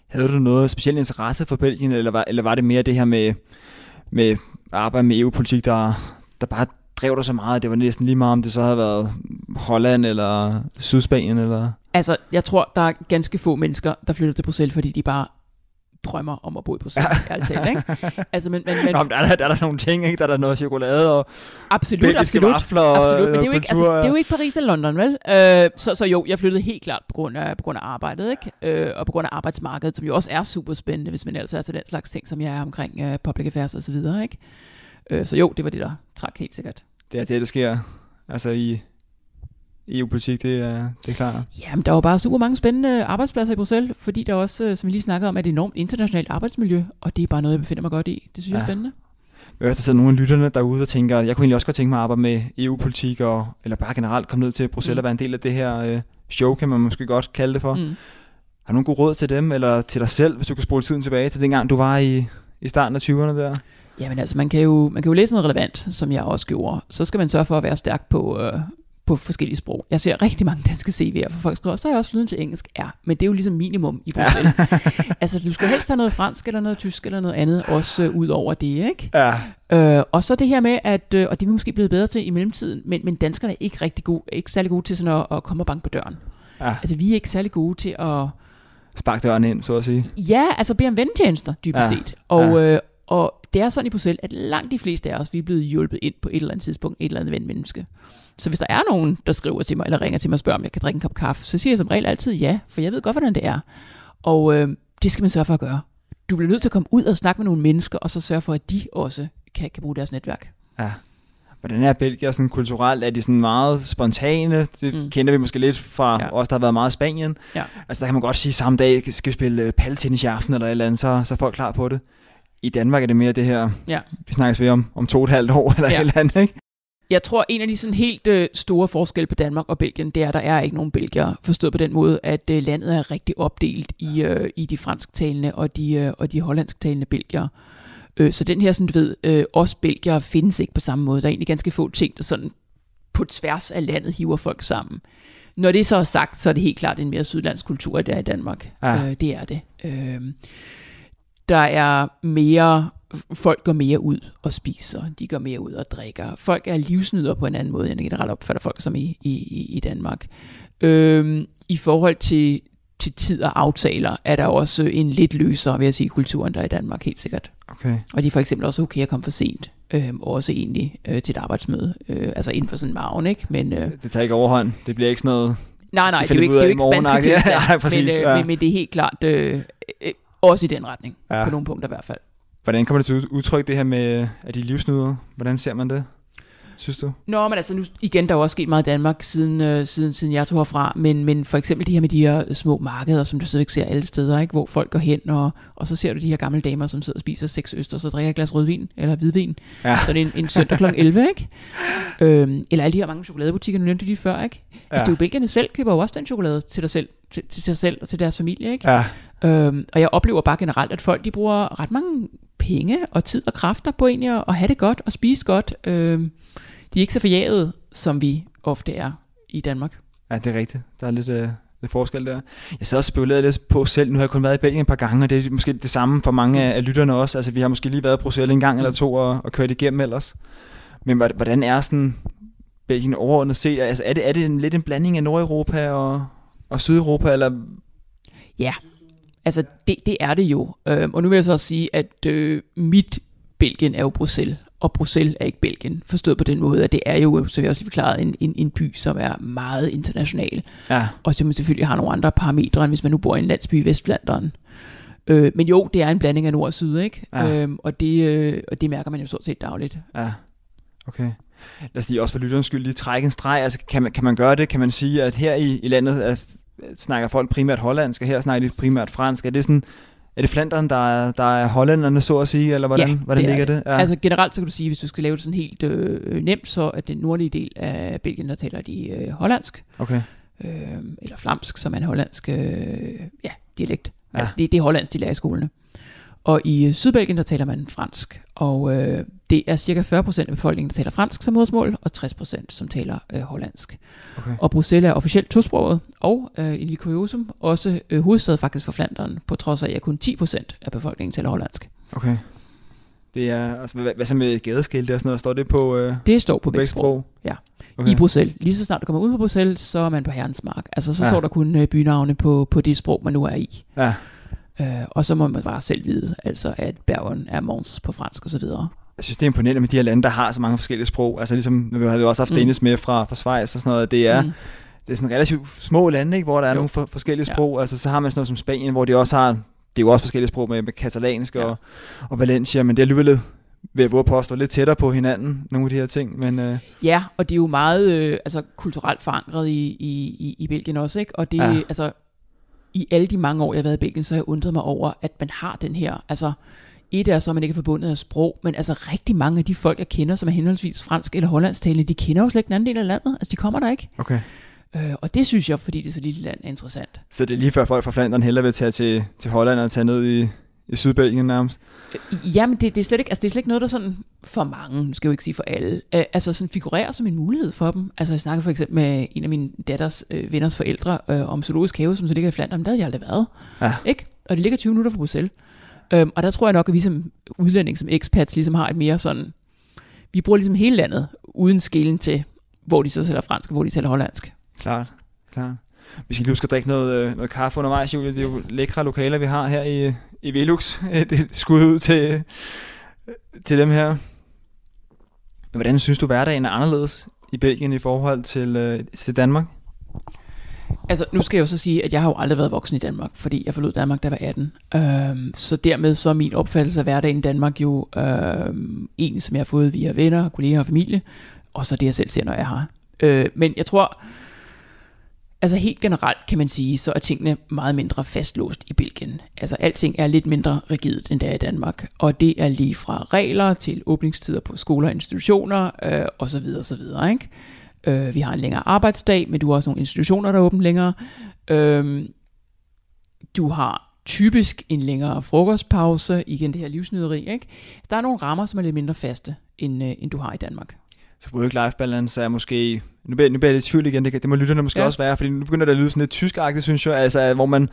Havde du noget speciel interesse for Belgien, eller var, eller var det mere det her med, med arbejde med EU-politik, der, der bare drev dig så meget, det var næsten lige meget, om det så havde været Holland eller Sydspanien? Eller? Altså, jeg tror, der er ganske få mennesker, der flytter til Bruxelles, fordi de bare drømmer om at bo i Bruxelles, ja. *laughs* ærligt talt, ikke? Altså, men, men, men, Nå, men der, er, der er der nogle ting, ikke? Der er der noget chokolade og absolut, absolut, vafler absolut, men det er, jo ikke, altså, kultur, det er jo ikke Paris eller London, vel? Øh, så, så jo, jeg flyttede helt klart på grund af, på grund af arbejdet, ikke? Øh, og på grund af arbejdsmarkedet, som jo også er super spændende, hvis man ellers er til den slags ting, som jeg er omkring uh, public affairs og så videre, ikke? Øh, så jo, det var det, der trak helt sikkert. Det er det, der sker altså i EU-politik, det er, det er klart. Jamen, der er jo bare super mange spændende arbejdspladser i Bruxelles, fordi der også, øh, som vi lige snakkede om, er et enormt internationalt arbejdsmiljø, og det er bare noget, jeg befinder mig godt i. Det synes ja. jeg er spændende. Hvis der sidder nogle af lytterne derude og tænker, jeg kunne egentlig også godt tænke mig at arbejde med EU-politik, og, eller bare generelt komme ned til Bruxelles mm. og være en del af det her øh, show, kan man måske godt kalde det for. Mm. Har du nogle gode råd til dem, eller til dig selv, hvis du kan spole tiden tilbage til dengang, du var i, i starten af 20'erne der? Jamen altså, man kan, jo, man kan jo læse noget relevant, som jeg også gjorde. Så skal man sørge for at være stærk på, øh, på forskellige sprog. Jeg ser rigtig mange danske CV'er, for folk skriver, så er jeg også flydende til engelsk. Ja, men det er jo ligesom minimum i Bruxelles. *laughs* Altså, du skal helst have noget fransk, eller noget tysk, eller noget andet, også øh, ud over det, ikke? Ja. Øh, og så det her med, at, øh, og det er vi måske blevet bedre til i mellemtiden, men, men danskerne er ikke rigtig gode, ikke særlig gode til sådan at, at komme og banke på døren. Ja. Altså, vi er ikke særlig gode til at... Sparke døren ind, så at sige. Ja, altså bede om ventjenester, dybest ja. set. Og, ja. øh, og det er sådan i Bruxelles, at langt de fleste af os, vi er blevet hjulpet ind på et eller andet tidspunkt, et eller andet venmenneske. Så hvis der er nogen, der skriver til mig, eller ringer til mig og spørger, om jeg kan drikke en kop kaffe, så siger jeg som regel altid ja, for jeg ved godt, hvordan det er. Og øh, det skal man sørge for at gøre. Du bliver nødt til at komme ud og snakke med nogle mennesker, og så sørge for, at de også kan, kan bruge deres netværk. Ja. Hvordan er Belgier sådan kulturelt? Er de sådan meget spontane? Det mm. kender vi måske lidt fra ja. os, der har været meget i Spanien. Ja. Altså der kan man godt sige, samme dag skal vi spille øh, palletennis i aften eller et eller andet, så, så er folk klar på det. I Danmark er det mere det her, ja. vi snakkes ved om, om to og et halvt år *laughs* eller ja. et eller andet, ikke? Jeg tror, en af de sådan helt øh, store forskelle på Danmark og Belgien, det er, at der er ikke nogen belgier, forstået på den måde, at øh, landet er rigtig opdelt i, øh, i de fransktalende og de, øh, og de hollandsktalende belgier. Øh, så den her, sådan, du ved, øh, os belgier findes ikke på samme måde. Der er egentlig ganske få ting, der sådan på tværs af landet hiver folk sammen. Når det så er sagt, så er det helt klart en mere sydlandsk kultur, det er i Danmark. Ja. Øh, det er det. Øh, der er mere folk går mere ud og spiser, de går mere ud og drikker. Folk er livsnyder på en anden måde, end generelt opfatter folk som i, i, i Danmark. Øhm, I forhold til, til tid og aftaler, er der også en lidt løsere, vil jeg sige, kulturen der i Danmark, helt sikkert. Okay. Og de er for eksempel også okay at komme for sent, øhm, også egentlig øh, til et arbejdsmøde, øh, altså inden for sådan en maven, ikke? Men, øh, det tager ikke overhånd, det bliver ikke sådan noget... Nej, nej, det er jo ikke, det er jo ikke spanske tilstand, *laughs* ja, præcis, men, øh, ja. men, men det er helt klart øh, øh, også i den retning, ja. på nogle punkter i hvert fald. Hvordan kommer det til udtryk, det her med, at de livsnyder? Hvordan ser man det? synes du? Nå, men altså nu, igen, der er også sket meget i Danmark, siden, øh, siden, siden jeg tog herfra, men, men for eksempel det her med de her små markeder, som du stadigvæk ser alle steder, ikke? hvor folk går hen, og, og så ser du de her gamle damer, som sidder og spiser seks øster, så drikker et glas rødvin, eller hvidvin, ja. så det er en, en søndag kl. 11, ikke? øhm, eller alle de her mange chokoladebutikker, du nævnte lige før, ikke? Altså, ja. det er jo belgierne selv, køber jo også den chokolade til dig selv, til, til sig selv og til deres familie, ikke? Ja. Øhm, og jeg oplever bare generelt, at folk de bruger ret mange penge og tid og kræfter på egentlig at, at have det godt og spise godt. Øhm, de er ikke så forjaget, som vi ofte er i Danmark. Ja, det er rigtigt. Der er lidt, øh, lidt forskel der. Jeg sad også spekuleret lidt på selv. Nu har jeg kun været i Belgien et par gange, og det er måske det samme for mange af, af lytterne også. Altså, vi har måske lige været i Bruxelles en gang eller to og, og kørt igennem ellers. Men hvordan er sådan Belgien overordnet set? Altså, er det, er det en, lidt en blanding af Nordeuropa og, og Sydeuropa, eller Ja, altså det, det er det jo. Øhm, og nu vil jeg så også sige, at øh, mit Belgien er jo Bruxelles, og Bruxelles er ikke Belgien. Forstået på den måde, at det er jo, så vi også lige forklaret, en, en, en by, som er meget international. Ja. Og som selvfølgelig har nogle andre parametre, end hvis man nu bor i en landsby i Vestflanderen. Øh, men jo, det er en blanding af nord og syd, ikke? Ja. Øhm, og, det, øh, og det mærker man jo stort set dagligt. Ja, okay. Lad os lige også for lytterens skyld lige trække en streg. Altså, kan, man, kan man gøre det? Kan man sige, at her i, i landet er snakker folk primært hollandsk, og her snakker de primært fransk. Er det sådan, er det Flandern, der er, der er hollænderne, så at sige, eller hvordan, ja, hvordan det ligger det? Ja. Altså generelt så kan du sige, hvis du skal lave det sådan helt øh, nemt, så er den nordlige del af Belgien, der taler de øh, hollandsk. Okay. øh, eller flamsk, som er en hollandsk øh, ja, dialekt. Ja. Ja. Altså, det, det er hollandsk, de lærer i skolerne. Og i øh, Sydbelgien, der taler man fransk, og øh, det er cirka 40% af befolkningen, der taler fransk som modersmål, og 60% som taler øh, hollandsk. Okay. Og Bruxelles er officielt tosproget, og øh, i kuriosum også øh, hovedstad faktisk for Flandern, på trods af, at kun 10% af befolkningen taler hollandsk. Okay. Det er, altså, hvad, hvad så med gadeskilte og sådan noget? Står det på øh, Det står på begge begge sprog. sprog? Ja. Okay. I Bruxelles. Lige så snart du kommer ud fra Bruxelles, så er man på Herrens Mark. Altså, så ja. står der kun øh, bynavne på, på det sprog, man nu er i. Ja. Øh, og så må man bare selv vide, altså at Bergen er Mons på fransk og så videre. Jeg synes, det er imponerende med de her lande, der har så mange forskellige sprog. Altså ligesom, nu har vi også haft Mm. Dennis med fra, fra Schweiz og sådan noget. Det er, Mm. det er sådan relativt små lande, ikke, hvor der er Jo. nogle for, forskellige Ja. sprog. Altså så har man sådan noget som Spanien, hvor de også har, det er jo også forskellige sprog med, med katalansk Ja. og, og Valencia, men det er alligevel ved at våge påstå lidt tættere på hinanden, nogle af de her ting. Men øh, Ja, og det er jo meget øh, altså, kulturelt forankret i, i, i, i Belgien også, ikke? Og det, Ja. ja. altså, i alle de mange år, jeg har været i Belgien, så har jeg undret mig over, at man har den her, altså, et er så, at man ikke er forbundet af sprog, men altså rigtig mange af de folk, jeg kender, som er henholdsvis fransk eller hollandsktalende, de kender jo slet ikke den anden del af landet. Altså, de kommer der ikke. okay. Øh, og det synes jeg, fordi det er så lille land, er interessant. Så det er lige før folk fra Flandern hellere vil tage til, til Holland og tage ned i, i Sydbelgien nærmest. Øh, Jamen, det, det, er slet ikke, altså, det er slet ikke noget, der sådan for mange, nu skal jeg jo ikke sige for alle, øh, altså sådan figurerer som en mulighed for dem. Altså jeg snakkede for eksempel med en af min datters øh, venners forældre øh, om zoologisk have, som så ligger i Flandern, der havde jeg aldrig været. Ja. Ikke? Og det ligger 20 minutter fra Bruxelles. Øhm, og der tror jeg nok, at vi som udlænding, som expats, ligesom har et mere sådan, vi bruger ligesom hele landet, uden skelen til, hvor de så taler fransk, og hvor de taler hollandsk. Klart, klart. Vi skal lige huske at drikke noget, øh, noget kaffe undervejs, Julie. Det er jo Yes. lækre lokaler, vi har her i, i Velux. *laughs* Et, et skud ud til, til dem her. Hvordan synes du, hverdagen er anderledes i Belgien i forhold til, øh, til Danmark? Altså, nu skal jeg jo så sige, at jeg har jo aldrig været voksen i Danmark, fordi jeg forlod Danmark, da jeg var 18. Øhm, så dermed så er min opfattelse af hverdagen i Danmark jo øhm, en, som jeg har fået via venner, kolleger og familie, og så det, jeg selv ser, når jeg her. Øh, men jeg tror, altså helt generelt kan man sige, så er tingene meget mindre fastlåst i Belgien. Altså alting er lidt mindre rigidt, end det er i Danmark. Og det er lige fra regler til åbningstider på skoler og institutioner, øh, og så videre, og videre, ikke? Øh, vi har en længere arbejdsdag, men du har også nogle institutioner, der er åbent længere. Øh, du har typisk en længere frokostpause, igen det her livsnyderi, ikke? Der er nogle rammer, som er lidt mindre faste, end, øh, end du har i Danmark. Så work-life balance er måske... Nu bliver, nu bliver jeg lidt i tvivl igen, det, det må lytterne måske ja. Også være, fordi nu begynder det at lyde sådan lidt tyskagtigt, synes jeg, altså, hvor man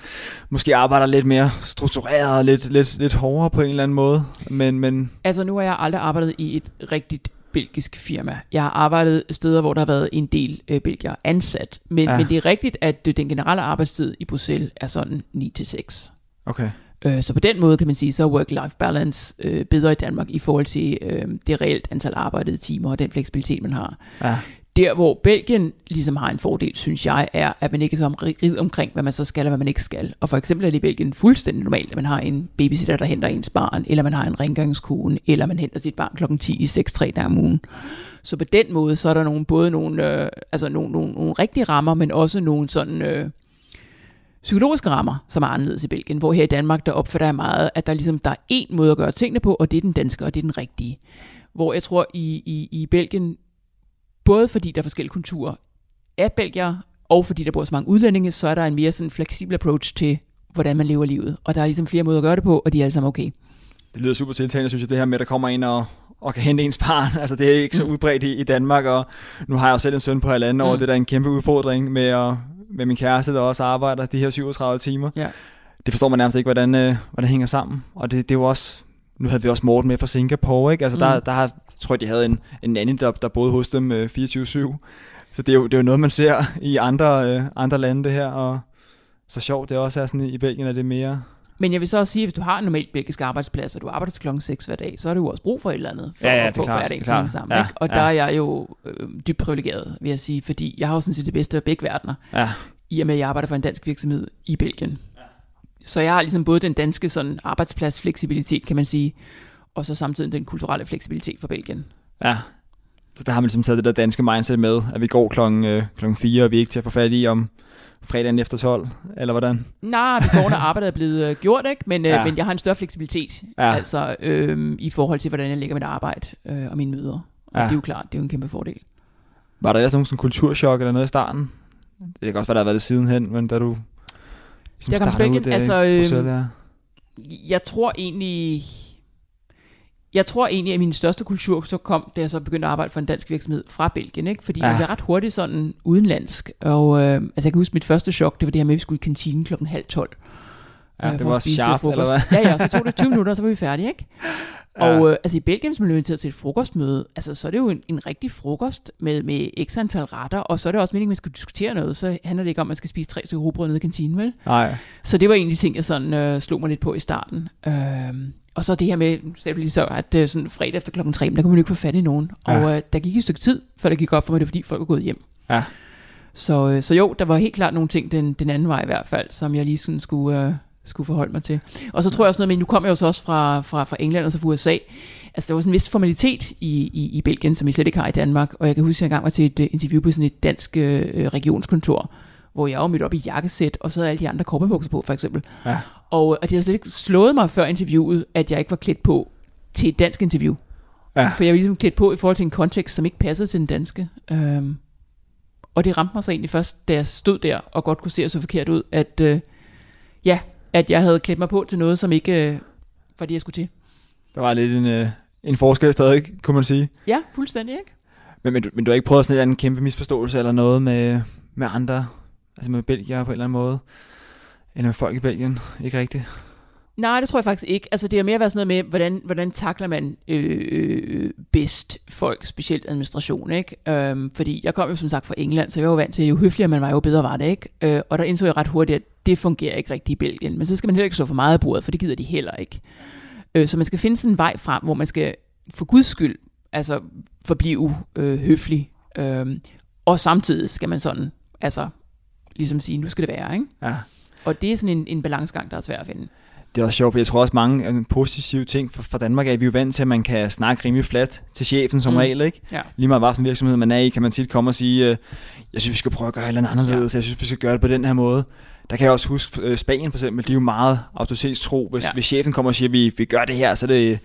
måske arbejder lidt mere struktureret og lidt, lidt, lidt hårdere på en eller anden måde. Men, men Altså nu har jeg aldrig arbejdet i et rigtigt belgisk firma. Jeg har arbejdet steder, hvor der har været en del øh, belgier ansat. Men, Ja. ja. men det er rigtigt, at øh, den generelle arbejdstid i Bruxelles er sådan 9-6. okay. Øh, så på den måde kan man sige, så er work-life balance øh, bedre i Danmark i forhold til øh, det reelt antal arbejdede timer og den fleksibilitet, man har. Ja. Der, hvor Belgien ligesom har en fordel, synes jeg, er, at man ikke er så rigid omkring, hvad man så skal og hvad man ikke skal. Og for eksempel er det i Belgien fuldstændig normalt, at man har en babysitter, der henter ens barn, eller man har en rengøringskone, eller man henter sit barn klokken 10 i 6 tre dage om ugen. Så på den måde, så er der nogle, både nogle, øh, altså nogle, nogle, nogle rigtige rammer, men også nogle sådan... Øh, psykologiske rammer, som er anderledes i Belgien, hvor her i Danmark, der opfatter jeg meget, at der ligesom der er én måde at gøre tingene på, og det er den danske, og det er den rigtige. Hvor jeg tror, i, i, i Belgien, både fordi der er forskellige kulturer af belgier, og fordi der bor så mange udlændinge, så er der en mere sådan fleksibel approach til, hvordan man lever livet. Og der er ligesom flere måder at gøre det på, og de er alle sammen okay. Det lyder super tiltalende, synes jeg, det her med, at der kommer en og, og kan hente ens barn. *laughs* Altså, det er ikke så Mm. udbredt i, i Danmark, og nu har jeg jo selv en søn på halvanden år, Mm. det er da en kæmpe udfordring med, at, med min kæreste, der også arbejder de her 37 timer. Ja. Det forstår man nærmest ikke, hvordan, øh, hvordan det hænger sammen. Og det, det er jo også, nu havde vi også Morten med fra Singapore, ikke? Altså, mm. der, der har, tror jeg, de havde en, en nanny, der, der boede hos dem øh, 24-7. Så det er, jo, det er jo noget, man ser i andre, øh, andre lande, det her, og så sjovt det også er sådan, i Belgien er det mere... Men jeg vil så også sige, at hvis du har en normal belgisk arbejdsplads, og du arbejder til klokken 6 hver dag, så er du jo også brug for et eller andet, for Ja, ja, det at få hverdagen det til at sammen. Ja, ikke? Og ja. der er jeg jo øh, dybt privilegeret, vil jeg sige, fordi jeg har jo sådan set det bedste af begge verdener, Ja, i og med, at jeg arbejder for en dansk virksomhed i Belgien. Så jeg har ligesom både den danske sådan, arbejdspladsfleksibilitet, kan man sige, og så samtidig den kulturelle fleksibilitet for Belgien. Ja. Så der har man ligesom taget det der danske mindset med, at vi går klokken, øh, klokken 4, og vi er ikke til at få fat i om fredagen efter 12, eller hvordan? Nej, vi går, når arbejdet er blevet øh, gjort, ikke? Men, øh, Ja. men jeg har en større fleksibilitet, Ja. altså øh, i forhold til, hvordan jeg lægger mit arbejde øh, og mine møder. Og Ja. det er jo klart, det er jo en kæmpe fordel. Var der ellers nogen sådan kulturschok eller noget i starten, Det kan også være, der har været det sidenhen, men da du ligesom Jeg kom startede ud Belgien, der altså, i øhm, Bruxelles, ja. Jeg tror egentlig... Jeg tror egentlig, at min største kultur så kom, da jeg så begyndte at arbejde for en dansk virksomhed fra Belgien, ikke? fordi Ja. det blev ret hurtigt sådan udenlandsk. Og øh, altså jeg kan huske, mit første chok, det var det her med, at vi skulle i kantinen klokken halv tolv. Ja, øh, det var sharp, frokost. eller hvad? Ja, ja, så tog det 20 minutter, og så var vi færdige, ikke? Ja. Og øh, altså i Belgien, hvis man bliver inviteret til et frokostmøde, altså så er det jo en, en rigtig frokost med, med x antal retter, og så er det også meningen, at man skal diskutere noget, så handler det ikke om, at man skal spise tre stykker rugbrød nede i kantinen, vel? Nej. Så det var egentlig ting, jeg sådan øh, slog mig lidt på i starten. Øhm, og så det her med, du lige så, at øh, sådan fredag efter klokken 3, der kunne man ikke få fat i nogen. Ja. Og øh, der gik et stykke tid, før det gik op for mig, det var fordi folk var gået hjem. Ja. Så, øh, så jo, der var helt klart nogle ting den, den anden vej i hvert fald, som jeg lige sådan skulle, øh, skulle forholde mig til. Og så tror jeg også noget med, nu kom jeg jo så også fra, fra, fra England og så fra USA. Altså der var sådan en vis formalitet i, i, i Belgien, som vi slet ikke har i Danmark. Og jeg kan huske, at jeg engang var til et øh, interview på sådan et dansk øh, regionskontor, hvor jeg var mødt op i jakkesæt, og så havde alle de andre korpebukser på, for eksempel. Ja. Og, og det havde slet ikke slået mig før interviewet, at jeg ikke var klædt på til et dansk interview. Ja. For jeg var ligesom klædt på i forhold til en kontekst, som ikke passede til den danske. Øhm, og det ramte mig så egentlig først, da jeg stod der og godt kunne se så forkert ud, at øh, ja, at jeg havde klædt mig på til noget, som ikke øh, var det, jeg skulle til. Der var lidt en, øh, en forskel stadig, kunne man sige. Ja, fuldstændig, ikke? Men, men, du, men du har ikke prøvet sådan en eller anden kæmpe misforståelse eller noget med, med andre, altså med belgier på en eller anden måde? Eller med folk i Belgien? Ikke rigtigt? Nej, det tror jeg faktisk ikke. Altså, det har mere været sådan noget med, hvordan, hvordan takler man øh, bedst folk, specielt administration, ikke? Øhm, fordi jeg kom jo som sagt fra England, så jeg var vant til, at jo høfligere man var, jo bedre var det, ikke? Øh, og der indså jeg ret hurtigt, at det fungerer ikke rigtigt i Belgien. Men så skal man heller ikke slå for meget af bordet, for det gider de heller ikke. Øh, så man skal finde sådan en vej frem, hvor man skal for guds skyld altså forblive øh, høflig. Øh, og samtidig skal man sådan, altså ligesom sige, nu skal det være, ikke? Ja. Og det er sådan en, en balancegang, der er svær at finde. Det er også sjovt, for jeg tror også mange de positive ting for, for Danmark er, at vi er jo vant til, at man kan snakke rimelig flat til chefen som Mm. regel, ikke? Ja. Lige meget hvilken virksomhed man er i, kan man tit komme og sige, øh, jeg synes, vi skal prøve at gøre et eller andet anderledes, ja. jeg synes, vi skal gøre det på den her måde. Der kan jeg også huske, øh, Spanien for eksempel, de er jo meget autoritetstro. Hvis, Ja. ja. hvis chefen kommer og siger, at vi, vi gør det her, så er det,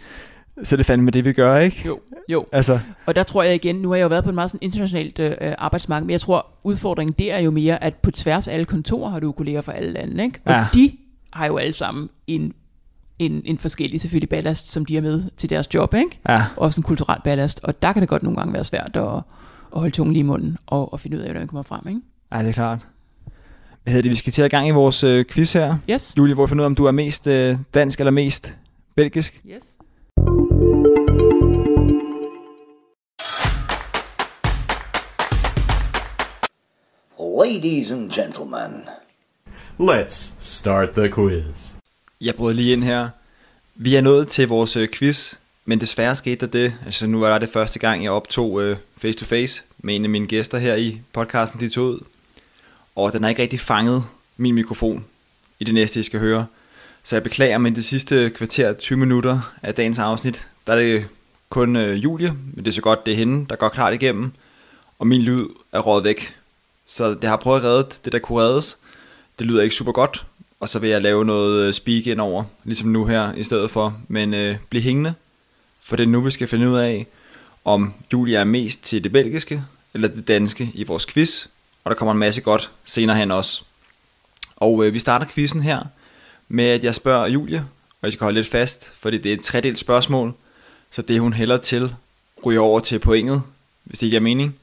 så er det fandme det, vi gør, ikke? Jo, jo. Altså, Og der tror jeg igen, nu har jeg jo været på et meget sådan internationalt øh, arbejdsmarked, men jeg tror, udfordringen der er jo mere, at på tværs af alle kontorer har du kolleger fra alle lande, ikke? Og Ja. de har jo alle sammen en, en, en forskellig selvfølgelig ballast, som de er med til deres job, ikke? ja, Også en kulturel ballast, og der kan det godt nogle gange være svært at, at holde tungen lige i munden og, og finde ud af, hvordan man kommer frem, ikke? ja, det er klart. Hvad hedder det? Vi skal til at gang i vores øh, quiz her. Yes. Julie, hvor vi finder ud af, om du er mest øh, dansk eller mest belgisk. Yes. Ladies and gentlemen, Let's start the quiz. Jeg brød lige ind her. Vi er nået til vores øh, quiz, men desværre skete der det. Altså nu var det første gang, jeg optog øh, face to face med en af mine gæster her i podcasten, de tog ud. Og den har ikke rigtig fanget min mikrofon i det næste, I skal høre. Så jeg beklager, men det sidste kvarter 20 minutter af dagens afsnit, der er det kun øh, Julie, men det er så godt, det er hende, der går klart igennem. Og min lyd er rådet væk. Så det har prøvet at redde det, der kunne reddes. Det lyder ikke super godt, og så vil jeg lave noget øh, speak ind over, ligesom nu her i stedet for. Men øh, bliv hængende, for det er nu, vi skal finde ud af, om Julia er mest til det belgiske eller det danske i vores quiz. Og der kommer en masse godt senere hen også. Og øh, vi starter quizzen her med, at jeg spørger Julie, og jeg skal holde lidt fast, fordi det er et tredelt spørgsmål, så det hun hælder til ryger over til pointet, hvis det ikke er mening.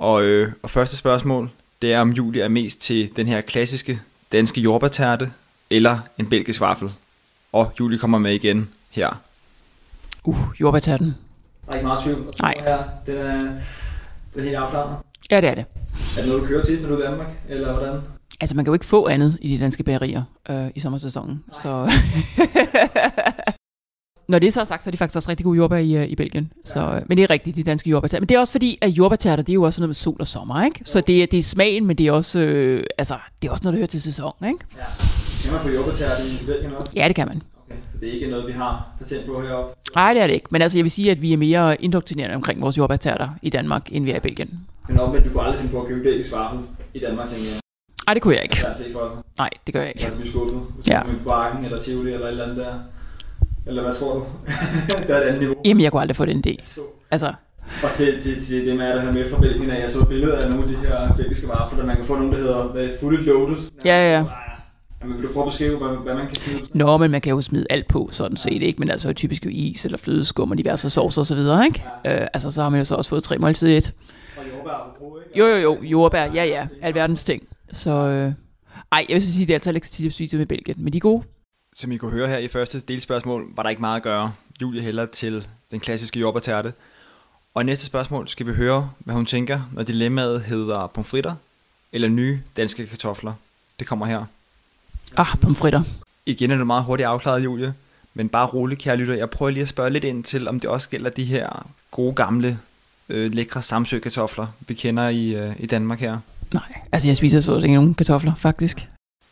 Og, øh, og første spørgsmål, det er om Julie er mest til den her klassiske danske jordbærtærte, eller en belgisk vaffel. Og Julie kommer med igen her. Uh, jordbærtatten. Der er ikke meget tvivl. Nej. Her. Den er, den er helt afklaret. Ja, det er det. Er det noget, du kører tit, når du er i Danmark, eller hvordan? Altså, man kan jo ikke få andet i de danske bagerier øh, i sommersæsonen. Så... *laughs* Når det så er sagt, så er de faktisk også rigtig gode jordbær i, øh, i Belgien. Så, øh, men det er rigtigt, de danske jordbærtærter. Men det er også fordi, at jordbærtærter, det er jo også noget med sol og sommer, ikke? Så det, er- det er smagen, men det er også, øh, altså, det er også noget, der hører til sæson, ikke? Kan man få jordbærtærte i Belgien også? Ja, det kan man. Okay. Så det er ikke noget, vi har patent på heroppe? Nej, det er det ikke. Men altså, jeg vil sige, at vi er mere indoktrinerende omkring vores jordbærtærter i Danmark, end vi er i Belgien. Men omvendt, du kunne aldrig finde på at købe belgisk vaffel i Danmark, tænker jeg. Nej, det kunne jeg ikke. Svært at se for sig. Nej, det gør jeg Så ikke. er du skuffet. Hvis Ja. du bakken, eller Tivoli, eller et eller andet der. Eller hvad tror du? *laughs* der er et andet niveau. Jamen, jeg kunne aldrig få den idé. Altså, Og til, til, til det med, at have med fra Belgien, at jeg så billeder af nogle af de her belgiske varer, der man kan få nogle, der hedder hvad, fully loaded. Ja, ja, ja. Jamen, vil du prøve at beskrive, hvad, hvad man kan smide? Nå, men man kan jo smide alt på, sådan set, ikke? Men altså typisk jo is eller flødeskum og diverse saucer og så videre, ikke? Øh, altså, så har man jo så også fået tre måltid i et. Og jordbær ikke? Jo, jo, jo, jordbær, ja, ja, alverdens ting. Så, øh, ej, jeg vil så sige, det er altså ikke så tit at spise med Belgien, men de er gode. Som I kunne høre her i første delspørgsmål, var der ikke meget at gøre. Julie hælder til den klassiske jordbærtærte. Og i næste spørgsmål skal vi høre, hvad hun tænker, når dilemmaet hedder pomfritter eller nye danske kartofler. Det kommer her. Ah, pomfritter. Igen er det meget hurtigt afklaret, Julie. Men bare rolig, kære lytter. Jeg prøver lige at spørge lidt ind til, om det også gælder de her gode, gamle, øh, lækre samsø-kartofler, vi kender i, øh, i Danmark her. Nej, altså jeg spiser så ikke nogen kartofler, faktisk.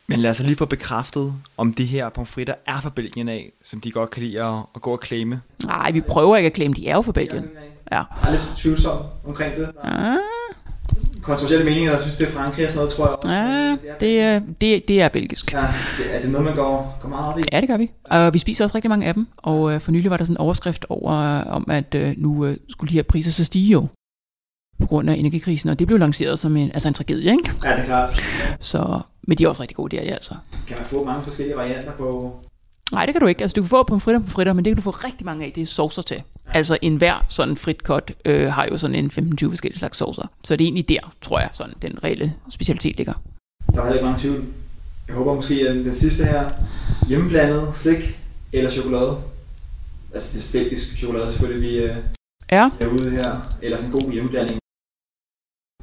Men lad os lige få bekræftet, om de her pomfritter er fra Belgien af, som de godt kan lide at, at gå og claime. Nej, vi prøver ikke at klemme, de er jo fra Belgien. Ja. Jeg er lidt tvivlsom omkring det. Ah, Kontroversielle meninger, der synes, det er Frankrig og sådan noget, tror jeg. også. ah, det, er, det, det er belgisk. Ja, det, er det noget, man går, går meget op i? Ja, det gør vi. Og vi spiser også rigtig mange af dem. Og øh, for nylig var der sådan en overskrift over, øh, om at øh, nu øh, skulle de her priser så stige jo på grund af energikrisen, og det blev lanceret som en, altså en tragedie, ikke? Ja, det er klart. Så, men de er også rigtig gode, det er de altså. Kan man få mange forskellige varianter på... Nej, det kan du ikke. Altså, du kan få pomfritter på fritter, men det kan du få rigtig mange af. Det er saucer til. Altså, enhver sådan frit cut øh, har jo sådan en 15-20 forskellige slags saucer. Så det er egentlig der, tror jeg, sådan den reelle specialitet ligger. Der var ikke mange tvivl. Jeg håber måske, at den sidste her, hjemmeblandet slik eller chokolade. Altså det er belgisk chokolade selvfølgelig, vi øh, Ja, er ude her. Eller sådan en god hjemmeblanding.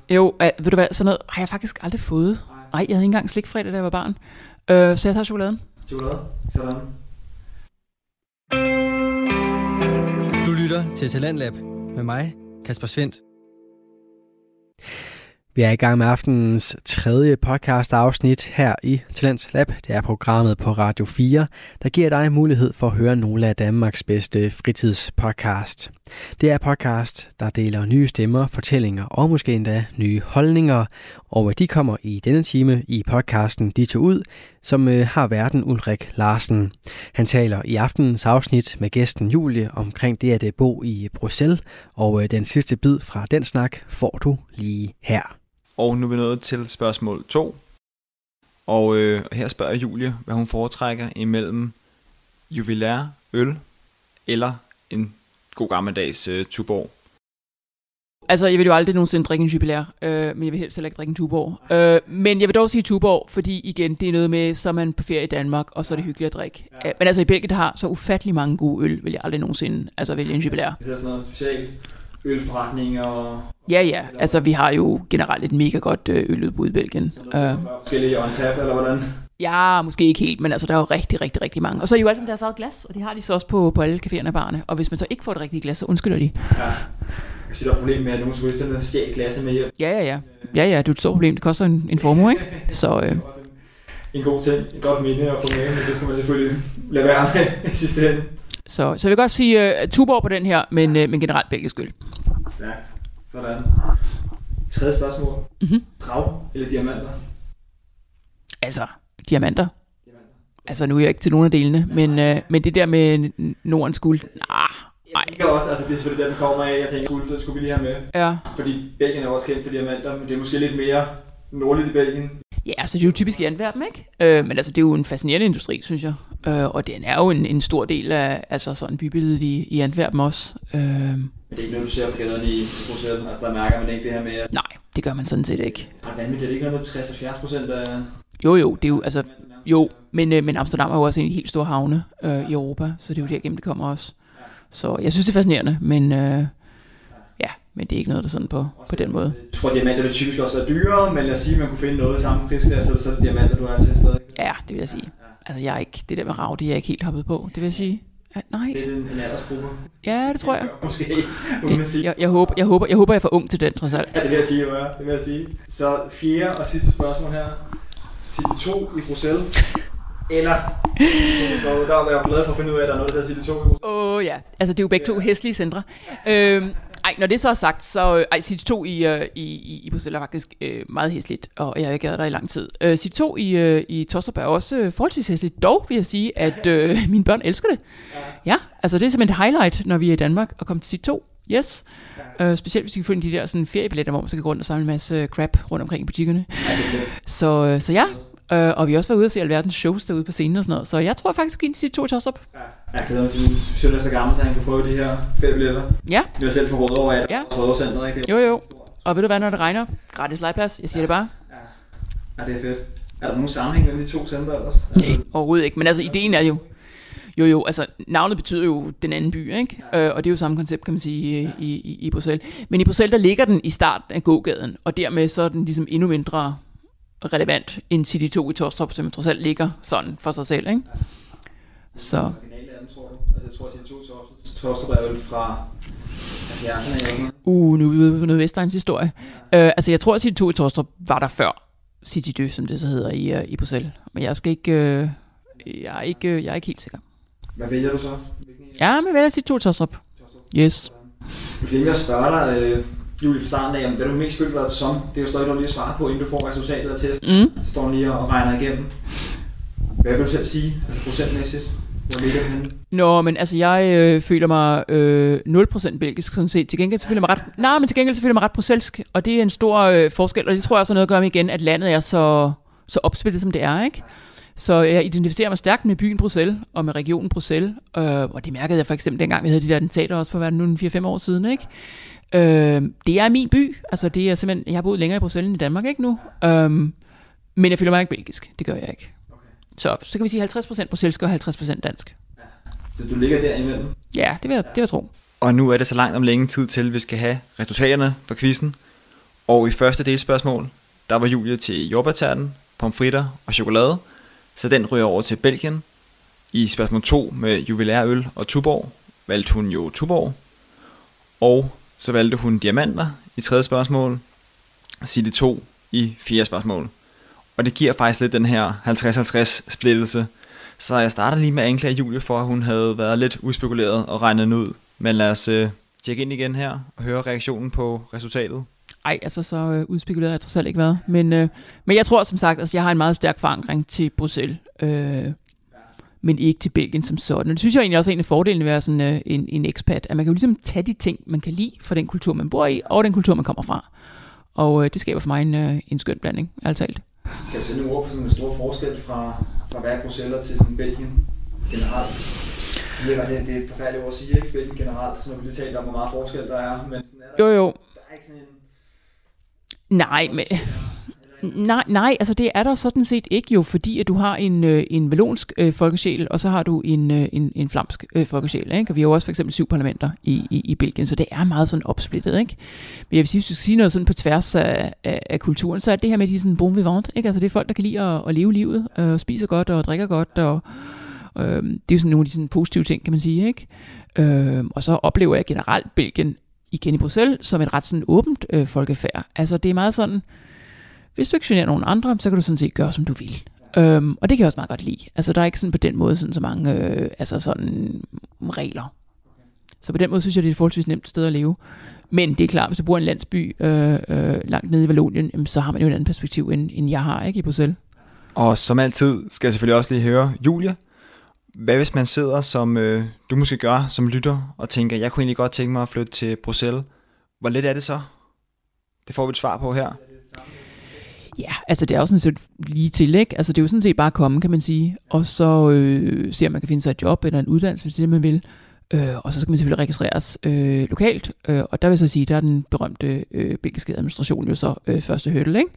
Jo, øh, ved du hvad, sådan noget har jeg faktisk aldrig fået. Nej, jeg havde ikke engang slikfredag, da jeg var barn. Øh, så jeg tager chokoladen. Chokolade, sådan. Du lytter til Talentlab med mig, Kasper Svendt. Vi er i gang med aftenens tredje podcast afsnit her i Talent Lab. Det er programmet på Radio 4, der giver dig mulighed for at høre nogle af Danmarks bedste fritidspodcast. Det er podcast, der deler nye stemmer, fortællinger og måske endda nye holdninger. Og øh, de kommer i denne time i podcasten De to ud, som øh, har verden Ulrik Larsen. Han taler i aftenens afsnit med gæsten Julie omkring det at øh, bo i Bruxelles, og den sidste bid fra den snak får du lige her. Og nu er vi nået til spørgsmål 2. Og øh, her spørger Julie, hvad hun foretrækker imellem juvelær øl eller en god gammeldags øh, Tuborg. Altså, jeg vil jo aldrig nogensinde drikke en jubilær, øh, men jeg vil helst heller ikke drikke en Tuborg. Øh, men jeg vil dog sige Tuborg, fordi igen, det er noget med, så er man på ferie i Danmark, og så er det hyggeligt at drikke. Ja. Men altså, i Belgien, der har så ufattelig mange gode øl, vil jeg aldrig nogensinde altså, vælge en jubilær. Det hedder sådan noget special ølforretning og Ja, ja. Altså, vi har jo generelt et mega godt øh, øludbud i Belgien. Øh, forskellige on tap, eller hvordan? Ja, måske ikke helt, men altså, der er jo rigtig, rigtig, rigtig mange. Og så er de jo alle sammen deres eget glas, og de har de så også på, på alle caféerne og barne. Og hvis man så ikke får det rigtige glas, så undskylder de. Ja. Siger, der er et problem med, at nogle turisterne stjæler glasene med hjem. Ja, ja, ja. Ja, ja, det er et stort problem. Det koster en, en formue, ikke? *laughs* Så øh, en, god ting, et godt minde at få med, men det skal man selvfølgelig lade være med i sidste ende. Så, så jeg vil godt sige uh, Tuborg på den her, men, uh, men generelt belgisk øl. Stærkt. Sådan. Tredje spørgsmål. Mhm. Drag eller diamanter? Altså, diamanter. Altså, nu er jeg ikke til nogen af delene, men, uh, men det der med Nordens guld, nah, Jeg tænker også, altså det er selvfølgelig der, den kommer af. Jeg tænker, guld, den skulle vi lige have med. Ja. Fordi Belgien er også kendt for diamanter, men det er måske lidt mere nordligt i Belgien. ja, altså det er jo typisk i Antwerpen, ikke? Uh, men altså, det er jo en fascinerende industri, synes jeg. Uh, og den er jo en, en stor del af altså sådan bybilledet i, i Antwerpen også. Uh, Men det er ikke noget, du ser på gaderne i Bruxelles. Altså der mærker man ikke det her med, at nej, det gør man sådan set ikke. ret vanvittigt. Er det ikke noget med 60-70 procent af... Jo, jo, det er jo, altså, jo, men, øh, men Amsterdam er jo også en helt store havne øh, i Europa, så det er jo derigennem, det kommer også. Så jeg synes, det er fascinerende, men øh, ja, men det er ikke noget, der sådan på, på den måde. Jeg tror, diamanter vil typisk også være dyrere, men lad os sige, at man kunne finde noget samme prisklasse, så er det så diamanter, du har til stadig. Ja, det vil jeg sige. Altså, jeg er ikke, det der med rav, det er jeg ikke helt hoppet på, det vil jeg sige. Ja, nej, Det er en, en aldersgruppe. ja, det tror jeg. *laughs* Måske, uden at sige. Jeg, jeg, håber, jeg, håber, jeg håber, jeg er for ung til den, trods alt. Ja, det vil jeg sige, jo. Det vil jeg sige. Så fjerde og sidste spørgsmål her. City 2 i Bruxelles. Eller så der var jeg glad for at finde ud af, at der er noget, der hedder City 2 i Bruxelles. Åh oh, ja, altså det er jo begge to hæslige centre. Øhm, ej, når det så er sagt, så øh, ej, City 2 i, øh, i, i, i Bruxelles er faktisk øh, meget hæsligt, og jeg har ikke været der i lang tid. Øh, City 2 i, øh, i Tostrup er også øh, forholdsvis hæsligt. Dog vil jeg sige, at øh, *laughs* mine børn elsker det. Ja, altså det er simpelthen et highlight, når vi er i Danmark, og komme til City 2. Yes. Øh, specielt hvis vi kan af de der sådan, feriebilletter, hvor man så kan gå rundt og samle en masse crap rundt omkring i butikkerne. Så, øh, så ja, øh, og vi har også været ude og se alverdens shows derude på scenen og sådan noget. Så jeg tror faktisk, at vi kan to Tostrup. Jeg glæder mig til, at Susanne er så gammel, så han kan prøve de her feriebilletter. Ja, Det var selv for råd over, at Ja. Rødovrecenteret, ikke? jo jo. Og ved du hvad, når det regner? Gratis legeplads, jeg siger det bare. Ja, det er fedt. Er der nogen sammenhæng mellem de to centre ellers? *laughs* Nej, overhovedet ikke. Men altså, ideen er jo... Jo, jo, altså navnet betyder jo den anden by, ikke? Øh, og det er jo samme koncept, kan man sige, i, i, i Bruxelles. Men i Bruxelles, der ligger den i starten af gågaden, og dermed så er den ligesom endnu mindre relevant end City 2 i Torstrup, som trods alt ligger sådan for sig selv, ikke? Så Originale af dem, tror du? Altså, jeg tror, at de to Torstrup er vel fra 70'erne eller sådan noget. Uh, nu er vi noget Vestegns historie. Øh, altså, jeg tror, at City 2 i Torstrup var der før City 2, som det så hedder i, uh, i Bruxelles. Men jeg skal ikke... Øh, jeg, er ikke øh, jeg er ikke helt sikker. Hvad vælger du så? Hvilken en? Ja, men vælger City 2 i Torstrup. Yes. Du glemte at spørge dig, øh, Julie, fra starten af, hvad du mest følte dig som. Det er jo stadig noget lige at svare på, inden du får resultatet af testen. Mm. Så står den lige og regner igennem. Hvad vil du selv sige, altså procentmæssigt? Hvor ligger du henne? Nå, men altså, jeg øh, føler mig øh, 0% belgisk, sådan set. Til gengæld så føler jeg mig ret... Nej, men til gengæld så føler jeg mig ret bruselsk, og det er en stor øh, forskel, og det tror jeg også har noget at gøre med igen, at landet er så, så opsplittet, som det er, ikke? Så jeg identificerer mig stærkt med byen Bruxelles og med regionen Bruxelles, øh, og det mærkede jeg for eksempel dengang, vi havde de der attentater også for hvad nu, 4-5 år siden, ikke? Øh, det er min by, altså det er simpelthen, jeg har boet længere i Bruxelles end i Danmark, ikke nu? Øh, men jeg føler mig ikke belgisk, det gør jeg ikke. Så, så kan vi sige 50% bruselsk og 50% dansk. Så du ligger der imellem. Ja, det vil jeg, det vil jeg tro. Og nu er det så langt om længe tid til, at vi skal have resultaterne for quizzen. Og i første delspørgsmål, der var Julie til jordbærterten, pomfritter og chokolade, så den ryger over til Belgien. I spørgsmål 2 med juvelærøl og Tuborg, valgte hun jo Tuborg. Og så valgte hun diamanter i tredje spørgsmål, Silly 2 i fjerde spørgsmål. Og det giver faktisk lidt den her 50-50 splittelse. Så jeg starter lige med at anklage Julie for, at hun havde været lidt uspekuleret og regnet den ud. Men lad os øh, tjekke ind igen her og høre reaktionen på resultatet. Ej, altså så øh, udspekuleret har jeg trods alt ikke været. Men, øh, men jeg tror som sagt, at altså, jeg har en meget stærk forankring til Bruxelles. Øh, men ikke til Belgien som sådan. Og det synes jeg egentlig også er en af fordelene ved at være sådan øh, en, en expat, at man kan jo ligesom tage de ting, man kan lide for den kultur, man bor i, og den kultur, man kommer fra. Og øh, det skaber for mig en, øh, en skøn blanding, alt talt. Kan du sætte nogle ord på sådan en stor forskel fra, fra hver Bruxelles til sådan Belgien generelt? Ved godt, det, det er et forfærdeligt ord at sige, ikke? Belgien generelt, når vi lige taler om, hvor meget forskel der er. Men sådan er der, Jo, jo. der er ikke sådan en... Nej, men... Nej, nej, altså det er der sådan set ikke jo, fordi at du har en, øh, en velonsk øh, folkesjæl, og så har du en, øh, en, en flamsk øh, folkesjæl, ikke? Og vi har jo også for eksempel syv parlamenter i, i, i Belgien, så det er meget sådan opsplittet, ikke? Men jeg vil sige, hvis du skal sige noget sådan på tværs af, af, af kulturen, så er det her med de sådan bon vivant, ikke? Altså det er folk, der kan lide at, at leve livet, øh, og spiser godt og drikker godt, og øh, det er jo sådan nogle af de sådan positive ting, kan man sige, ikke? Øh, og så oplever jeg generelt Belgien igen i Bruxelles som et ret sådan åbent øh, folkefærd. Altså det er meget sådan, hvis du ikke generer nogen andre, så kan du sådan set gøre, som du vil. Øhm, og det kan jeg også meget godt lide. Altså, der er ikke sådan på den måde sådan så mange øh, altså sådan, mm, regler. Så på den måde synes jeg, det er et forholdsvis nemt sted at leve. Men det er klart, hvis du bor i en landsby øh, øh, langt nede i Valonien, jamen, så har man jo et andet perspektiv, end, end jeg har ikke i Bruxelles. Og som altid skal jeg selvfølgelig også lige høre Julia. Hvad hvis man sidder, som øh, du måske gør som lytter, og tænker, jeg kunne egentlig godt tænke mig at flytte til Bruxelles. Hvor let er det så? Det får vi et svar på her. Ja, altså det er jo sådan set lige til, ikke? Altså det er jo sådan set bare at komme, kan man sige. Og så øh, se, om man kan finde sig et job eller en uddannelse, hvis det er det, man vil. Øh, og så skal man selvfølgelig registreres øh, lokalt. Øh, og der vil jeg så sige, der er den berømte øh, belgiske administration jo så øh, første hurdle, ikke?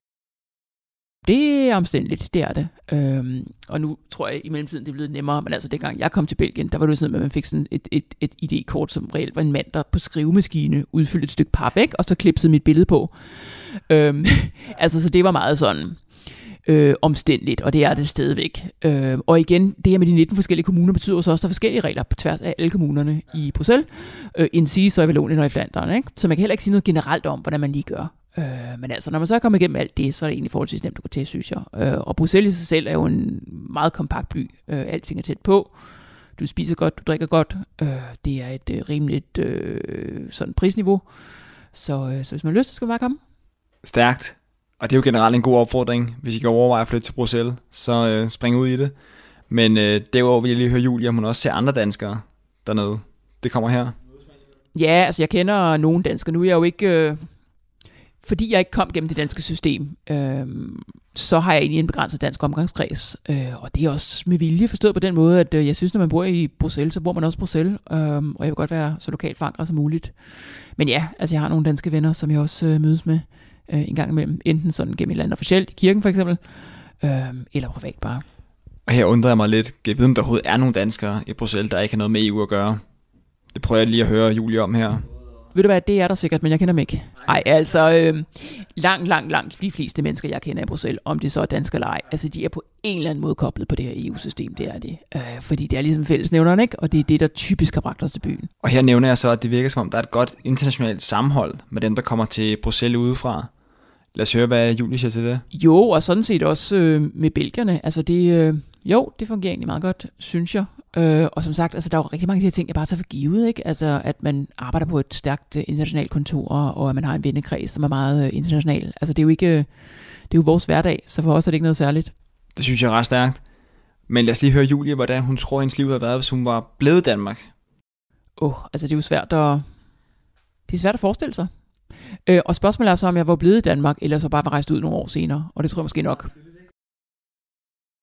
Det er omstændeligt, det er det. Øhm, og nu tror jeg i mellemtiden, det er blevet nemmere, men altså dengang jeg kom til Belgien, der var det sådan, at man fik sådan et, et, et ID-kort, som reelt var en mand, der på skrivemaskine udfyldte et stykke pap, ikke? og så klipsede mit billede på. Øhm, *laughs* altså, så det var meget sådan øh, omstændeligt, og det er det stadigvæk. Øh, og igen, det her med de 19 forskellige kommuner betyder også også, at der er forskellige regler på tværs af alle kommunerne i Bruxelles, øh, end sige så i Vallonien og i Flandern. Ikke? Så man kan heller ikke sige noget generelt om, hvordan man lige gør. Øh, men altså, når man så er kommet igennem alt det, så er det egentlig forholdsvis nemt at gå til, synes jeg. Øh, og Bruxelles i sig selv er jo en meget kompakt by. Øh, alting er tæt på. Du spiser godt, du drikker godt. Øh, det er et øh, rimeligt øh, sådan prisniveau. Så, øh, så hvis man har lyst, så skal man bare komme. Stærkt. Og det er jo generelt en god opfordring, hvis I kan overveje at flytte til Bruxelles, så øh, spring ud i det. Men øh, derudover vil jeg lige høre Julie, om hun også ser andre danskere dernede. Det kommer her. Ja, altså jeg kender nogle danskere. Nu er jeg jo ikke... Øh, fordi jeg ikke kom gennem det danske system, øh, så har jeg egentlig en begrænset dansk omgangskreds. Øh, og det er også med vilje forstået på den måde, at øh, jeg synes, når man bor i Bruxelles, så bor man også i Bruxelles. Øh, og jeg vil godt være så lokalt forankret som muligt. Men ja, altså jeg har nogle danske venner, som jeg også øh, mødes med øh, en gang imellem. Enten sådan gennem et eller andet officielt, i kirken for eksempel, øh, eller privat bare. Og her undrer jeg mig lidt, jeg ved, om der overhovedet er nogle danskere i Bruxelles, der ikke har noget med EU at gøre. Det prøver jeg lige at høre Julie om her. Ved du hvad, det er der sikkert, men jeg kender dem ikke. Nej, altså øh, langt, langt, langt de fleste mennesker, jeg kender i Bruxelles, om det så er dansk eller ej, altså de er på en eller anden måde koblet på det her EU-system, det er det. Øh, fordi det er ligesom fællesnævneren, ikke? Og det er det, der typisk har bragt os til byen. Og her nævner jeg så, at det virker som om, der er et godt internationalt sammenhold med dem, der kommer til Bruxelles udefra. Lad os høre, hvad Julie siger til det. Jo, og sådan set også øh, med belgierne. Altså det, øh, jo, det fungerer egentlig meget godt, synes jeg. Øh, og som sagt, altså, der er jo rigtig mange af de her ting, jeg bare tager for givet, ikke? Altså, at man arbejder på et stærkt uh, internationalt kontor, og at man har en vennekreds, som er meget uh, international. Altså, det er jo ikke, det er jo vores hverdag, så for os er det ikke noget særligt. Det synes jeg er ret stærkt. Men lad os lige høre Julie, hvordan hun tror, hendes liv havde været, hvis hun var blevet i Danmark. Åh, oh, altså det er jo svært at, det er svært at forestille sig. Øh, og spørgsmålet er så, om jeg var blevet i Danmark, eller så bare var rejst ud nogle år senere. Og det tror jeg måske nok.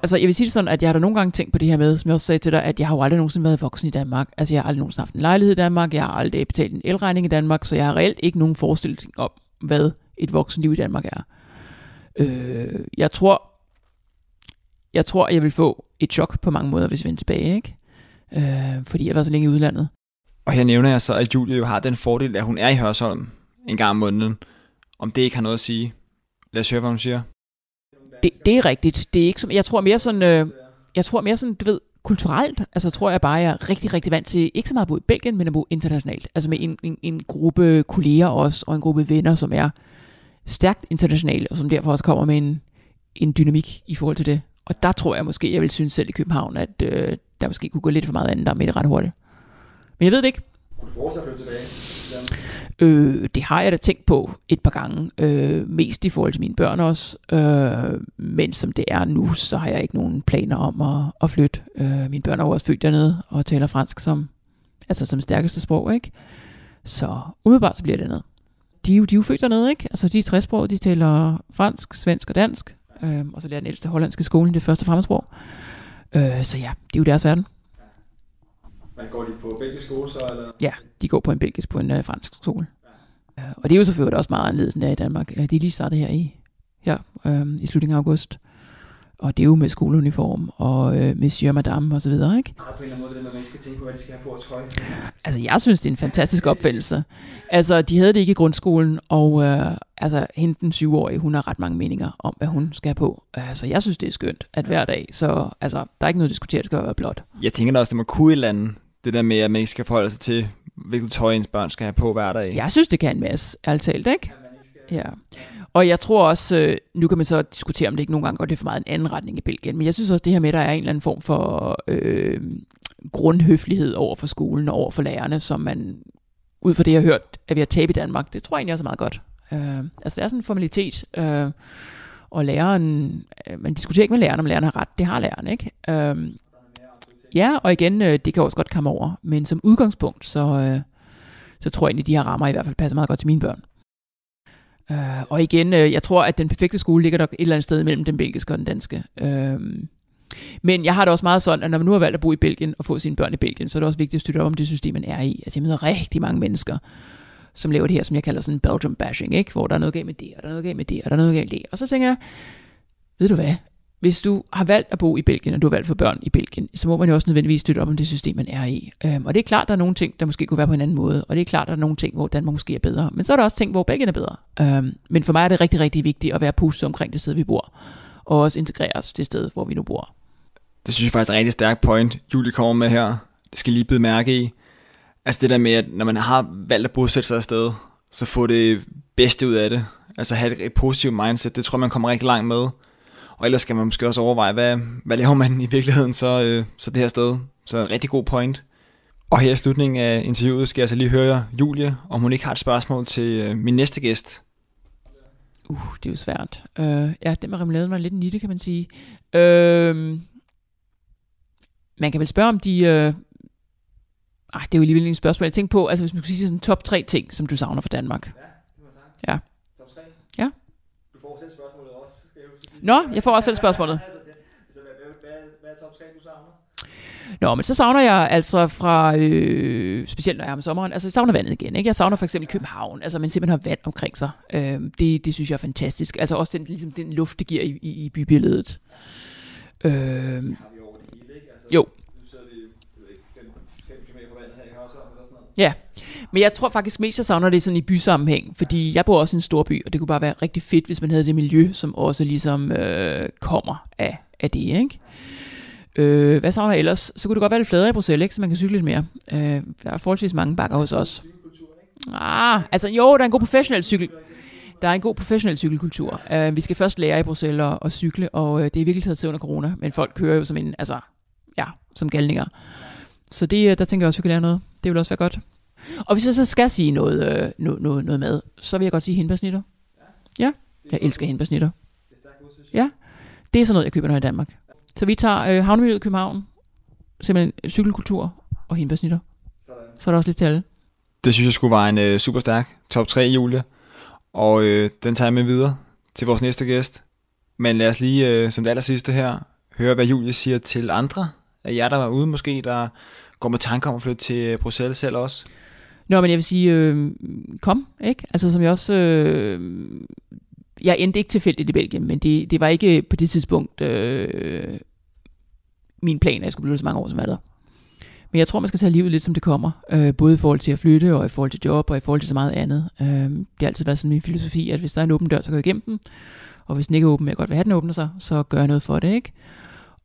Altså, jeg vil sige det sådan, at jeg har da nogle gange tænkt på det her med, som jeg også sagde til dig, at jeg har jo aldrig nogensinde været voksen i Danmark. Altså, jeg har aldrig nogensinde haft en lejlighed i Danmark, jeg har aldrig betalt en elregning i Danmark, så jeg har reelt ikke nogen forestilling om, hvad et voksenliv i Danmark er. Øh, jeg tror, jeg tror, jeg vil få et chok på mange måder, hvis vi vender tilbage, ikke? Øh, fordi jeg har været så længe i udlandet. Og her nævner jeg så, at Julie jo har den fordel, at hun er i Hørsholm en gang om måneden. Om det ikke har noget at sige. Lad os høre, hvad hun siger. Det, det er rigtigt. Det er ikke som, jeg tror mere sådan, øh, jeg tror mere sådan, du ved, kulturelt, altså tror jeg bare, jeg er rigtig, rigtig vant til, ikke så meget at bo i Belgien, men at bo internationalt. Altså med en, en, en gruppe kolleger også, og en gruppe venner, som er stærkt internationale, og som derfor også kommer med en, en dynamik i forhold til det. Og der tror jeg måske, jeg vil synes selv i København, at øh, der måske kunne gå lidt for meget andet der med det ret hurtigt. Men jeg ved det ikke. Kunne du fortsætte at flytte tilbage? Øh, det har jeg da tænkt på et par gange, øh, mest i forhold til mine børn også. Øh, men som det er nu, så har jeg ikke nogen planer om at, at flytte. Øh, mine børn er jo også født dernede og taler fransk som, altså som stærkeste sprog, ikke? Så umiddelbart så bliver det noget. De, er jo, de er jo født dernede, ikke? Altså de er træsprog, de taler fransk, svensk og dansk. Øh, og så lærer den ældste hollandske skole det første fremmedsprog. Øh, så ja, det er jo deres verden. Men går de på belgisk skole så? Eller? Ja, de går på en belgisk på en øh, fransk skole. Ja. Og det er jo selvfølgelig også meget anderledes end der i Danmark. Øh, De er lige startet her i, her, øh, i slutningen af august. Og det er jo med skoleuniform og øh, monsieur og madame og så videre, ikke? Har på en eller anden måde det man skal tænke på, hvad de skal have på at tøj. Altså, jeg synes, det er en fantastisk opfindelse. Altså, de havde det ikke i grundskolen, og øh, altså, hende den syvårige, hun har ret mange meninger om, hvad hun skal have på. Øh, så jeg synes, det er skønt, at hver dag, så altså, der er ikke noget at diskutere, det skal være blot. Jeg tænker da også, det må kunne et eller andet. Det der med, at man ikke skal forholde sig til, hvilket tøj ens børn skal have på hver dag. Jeg synes, det kan en masse, ærligt talt, ikke? Ja. Og jeg tror også, øh, nu kan man så diskutere, om det ikke nogle gange går det for meget en anden retning i Belgien, men jeg synes også, det her med, at der er en eller anden form for øh, grundhøflighed over for skolen og over for lærerne, som man, ud fra det, jeg har hørt, at vi har tabt i Danmark, det tror jeg egentlig også er meget godt. Øh, altså, det er sådan en formalitet, øh, og læreren, øh, man diskuterer ikke med læreren, om læreren har ret, det har læreren, ikke? Øh, ja, og igen, øh, det kan også godt komme over, men som udgangspunkt, så, øh, så tror jeg egentlig, de her rammer i hvert fald passer meget godt til mine børn. Uh, og igen, øh, jeg tror, at den perfekte skole ligger der et eller andet sted mellem den belgiske og den danske. Uh, men jeg har det også meget sådan, at når man nu har valgt at bo i Belgien og få sine børn i Belgien, så er det også vigtigt at støtte op om det system, man er i. Altså jeg møder rigtig mange mennesker, som laver det her, som jeg kalder sådan Belgium bashing, ikke? hvor der er noget galt med det, og der er noget galt med det, og der er noget galt med det. Og så tænker jeg, ved du hvad, hvis du har valgt at bo i Belgien, og du har valgt for børn i Belgien, så må man jo også nødvendigvis støtte op om det system, man er i. Øhm, og det er klart, der er nogle ting, der måske kunne være på en anden måde, og det er klart, der er nogle ting, hvor Danmark måske er bedre. Men så er der også ting, hvor Belgien er bedre. Øhm, men for mig er det rigtig, rigtig vigtigt at være positiv omkring det sted, vi bor, og også integrere os det sted, hvor vi nu bor. Det synes jeg faktisk er et rigtig stærkt point, Julie kommer med her. Det skal lige blive mærke i. Altså det der med, at når man har valgt at bosætte sig afsted, så få det bedste ud af det. Altså have et positivt mindset, det tror jeg, man kommer rigtig langt med. Og ellers skal man måske også overveje, hvad, hvad laver man i virkeligheden så, øh, så det her sted. Så en rigtig god point. Og her i slutningen af interviewet skal jeg så lige høre Julie, om hun ikke har et spørgsmål til øh, min næste gæst. Uh, det er jo svært. Uh, ja, det med remouladen var lidt en nitte, kan man sige. Uh, man kan vel spørge, om de uh, Ej, det er jo alligevel en spørgsmål. Jeg tænker på, altså hvis man skulle sige sådan top tre ting, som du savner fra Danmark. Ja. Top 3? Ja. Får selv spørgsmålet også, skal jeg huske. Nå, jeg får også selv spørgsmålet. *laughs* Altså, det- altså, hvad, hvad, hvad, er top 3, du savner? Nå, men så savner jeg altså fra, øh, specielt når jeg er om sommeren, altså jeg savner vandet igen. Ikke? Jeg savner for eksempel København, altså man simpelthen har vand omkring sig. Øh, det, det synes jeg er fantastisk. Altså også den, ligesom, den luft, det giver i, i, i bybilledet. Øh, Har vi over det hele, ikke? Altså, Jo. Nu sidder vi, jeg ved ikke, 5 km fra vandet her i Hørsholm eller sådan noget. ja, men jeg tror faktisk mest, jeg savner det sådan i bysammenhæng, fordi jeg bor også i en stor by, og det kunne bare være rigtig fedt, hvis man havde det miljø, som også ligesom øh, kommer af, af det, ikke? Øh, hvad savner jeg ellers? Så kunne det godt være lidt fladere i Bruxelles, ikke? så man kan cykle lidt mere. Øh, der er forholdsvis mange bakker hos os. Ah, altså jo, der er en god professionel cykel. Der er en god professionel cykelkultur. Uh, vi skal først lære i Bruxelles at, at cykle, og uh, det er virkelig taget til under corona, men folk kører jo som en, altså, ja, som galninger. Så det, uh, der tænker jeg også, at vi kan lære noget. Det vil også være godt. Og hvis jeg så skal sige noget, øh, noget, noget, noget mad, så vil jeg godt sige hindbærsnitter. Ja, jeg elsker hindbærsnitter. Ja, det er sådan noget, jeg køber, når jeg er i Danmark. Så vi tager øh, havnemiljøet i København, simpelthen cykelkultur og hindbærsnitter. Så er der også lidt til alle. Det synes jeg skulle var en øh, super stærk top 3, Julie. Og øh, den tager jeg med videre til vores næste gæst. Men lad os lige øh, som det aller sidste her høre, hvad Julie siger til andre af jer, der var ude måske, der går med tanker om at flytte til Bruxelles selv også. Nå, men jeg vil sige, øh, kom, ikke? Altså som jeg også... Øh, jeg endte ikke tilfældigt i Belgien, men det, det var ikke på det tidspunkt øh, min plan, at jeg skulle blive så mange år som er der. Men jeg tror, man skal tage livet lidt, som det kommer. Øh, både i forhold til at flytte, og i forhold til job, og i forhold til så meget andet. Øh, det har altid været sådan min filosofi, at hvis der er en åben dør, så går jeg igennem den. Og hvis den ikke er åben, jeg godt vil have, den åbner sig, så gør jeg noget for det, ikke?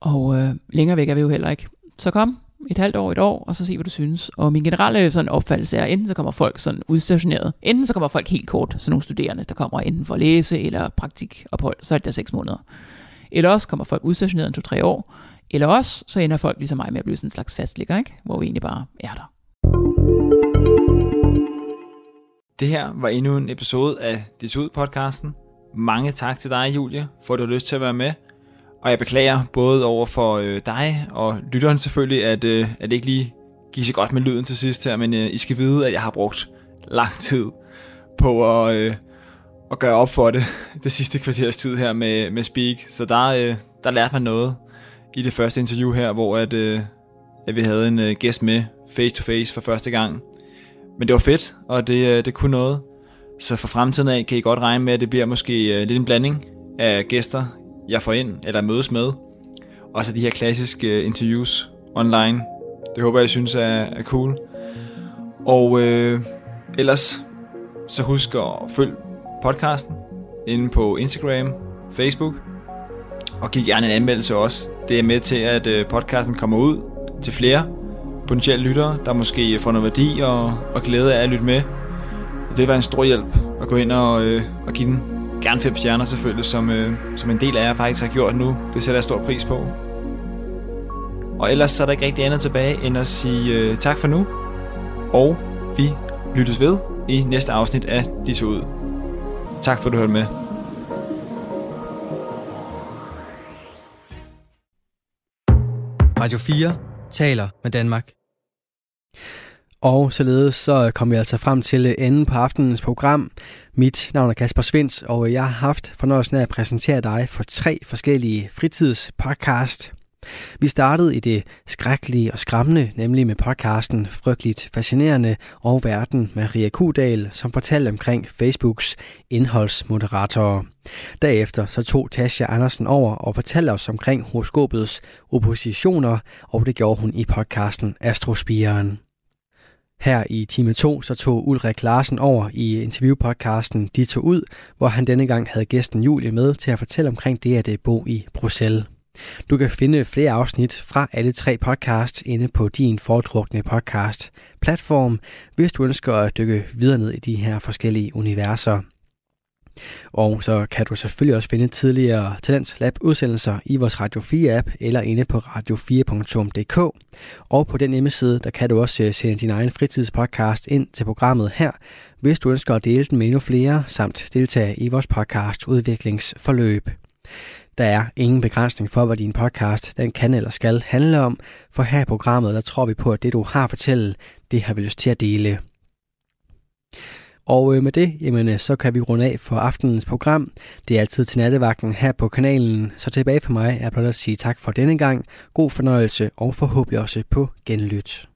Og øh, længere væk er vi jo heller ikke. Så kom, et halvt år, et år, og så se, hvad du synes. Og min generelle sådan opfattelse er, enten så kommer folk sådan udstationeret, enten så kommer folk helt kort, sådan nogle studerende, der kommer enten for at læse eller praktikophold, så er det der seks måneder. Eller også kommer folk udstationeret en to-tre år, eller også så ender folk ligesom mig med at blive sådan en slags fastligger, ikke? hvor vi egentlig bare er der. Det her var endnu en episode af Dit Ud podcasten. Mange tak til dig, Julie, for at du har lyst til at være med. Og jeg beklager både over for øh, dig og lytteren selvfølgelig, at, øh, at det ikke lige gik så godt med lyden til sidst her, men øh, I skal vide, at jeg har brugt lang tid på at, øh, at gøre op for det, *laughs* det sidste kvarters tid her med, med Speak. Så der, øh, der lærte man noget i det første interview her, hvor at, øh, at vi havde en øh, gæst med face to face for første gang. Men det var fedt, og det, øh, det kunne noget. Så for fremtiden af kan I godt regne med, at det bliver måske øh, lidt en blanding af gæster, jeg får ind eller mødes med. Og så de her klassiske øh, interviews online. Det håber jeg, I synes er, er cool. Og øh, ellers, så husk at følge podcasten inde på Instagram, Facebook. Og giv gerne en anmeldelse også. Det er med til, at øh, podcasten kommer ud til flere potentielle lyttere, der måske får noget værdi og, og glæde af at lytte med. Det vil være en stor hjælp at gå ind og, øh, og give den gerne fem stjerner selvfølgelig, som, øh, som en del af jer faktisk har gjort nu. Det sætter jeg stor pris på. Og ellers så er der ikke rigtig andet tilbage end at sige øh, tak for nu. Og vi lyttes ved i næste afsnit af De to ud. Tak for at du hørte med. Radio 4 taler med Danmark. Og således så kom vi altså frem til øh, enden på aftenens program. Mit navn er Kasper Svens, og øh, jeg har haft fornøjelsen af at præsentere dig for tre forskellige fritidspodcast. Vi startede i det skrækkelige og skræmmende, nemlig med podcasten Frygteligt Fascinerende og Verden Maria Kudal, som fortalte omkring Facebooks indholdsmoderatorer. Derefter så tog Tasha Andersen over og fortalte os omkring horoskopets oppositioner, og det gjorde hun i podcasten Astrospiren. Her i time 2 så tog Ulrik Larsen over i interviewpodcasten De tog ud, hvor han denne gang havde gæsten Julie med til at fortælle omkring det at øh, bo i Bruxelles. Du kan finde flere afsnit fra alle tre podcasts inde på din foretrukne podcast platform, hvis du ønsker at dykke videre ned i de her forskellige universer. Og så kan du selvfølgelig også finde tidligere Talents Lab udsendelser i vores Radio 4 app eller inde på radio4.dk. Og på den hjemmeside, der kan du også øh, sende din egen fritidspodcast ind til programmet her, hvis du ønsker at dele den med endnu flere, samt deltage i vores podcast udviklingsforløb. Der er ingen begrænsning for, hvad din podcast den kan eller skal handle om, for her i programmet, der tror vi på, at det du har at fortælle, det har vi lyst til at dele. Og øh, med det, jamen, øh, så kan vi runde af for aftenens program. Det er altid til nattevagten her på kanalen, så tilbage for mig er blot at sige tak for denne gang. God fornøjelse og forhåbentlig også på genlyt.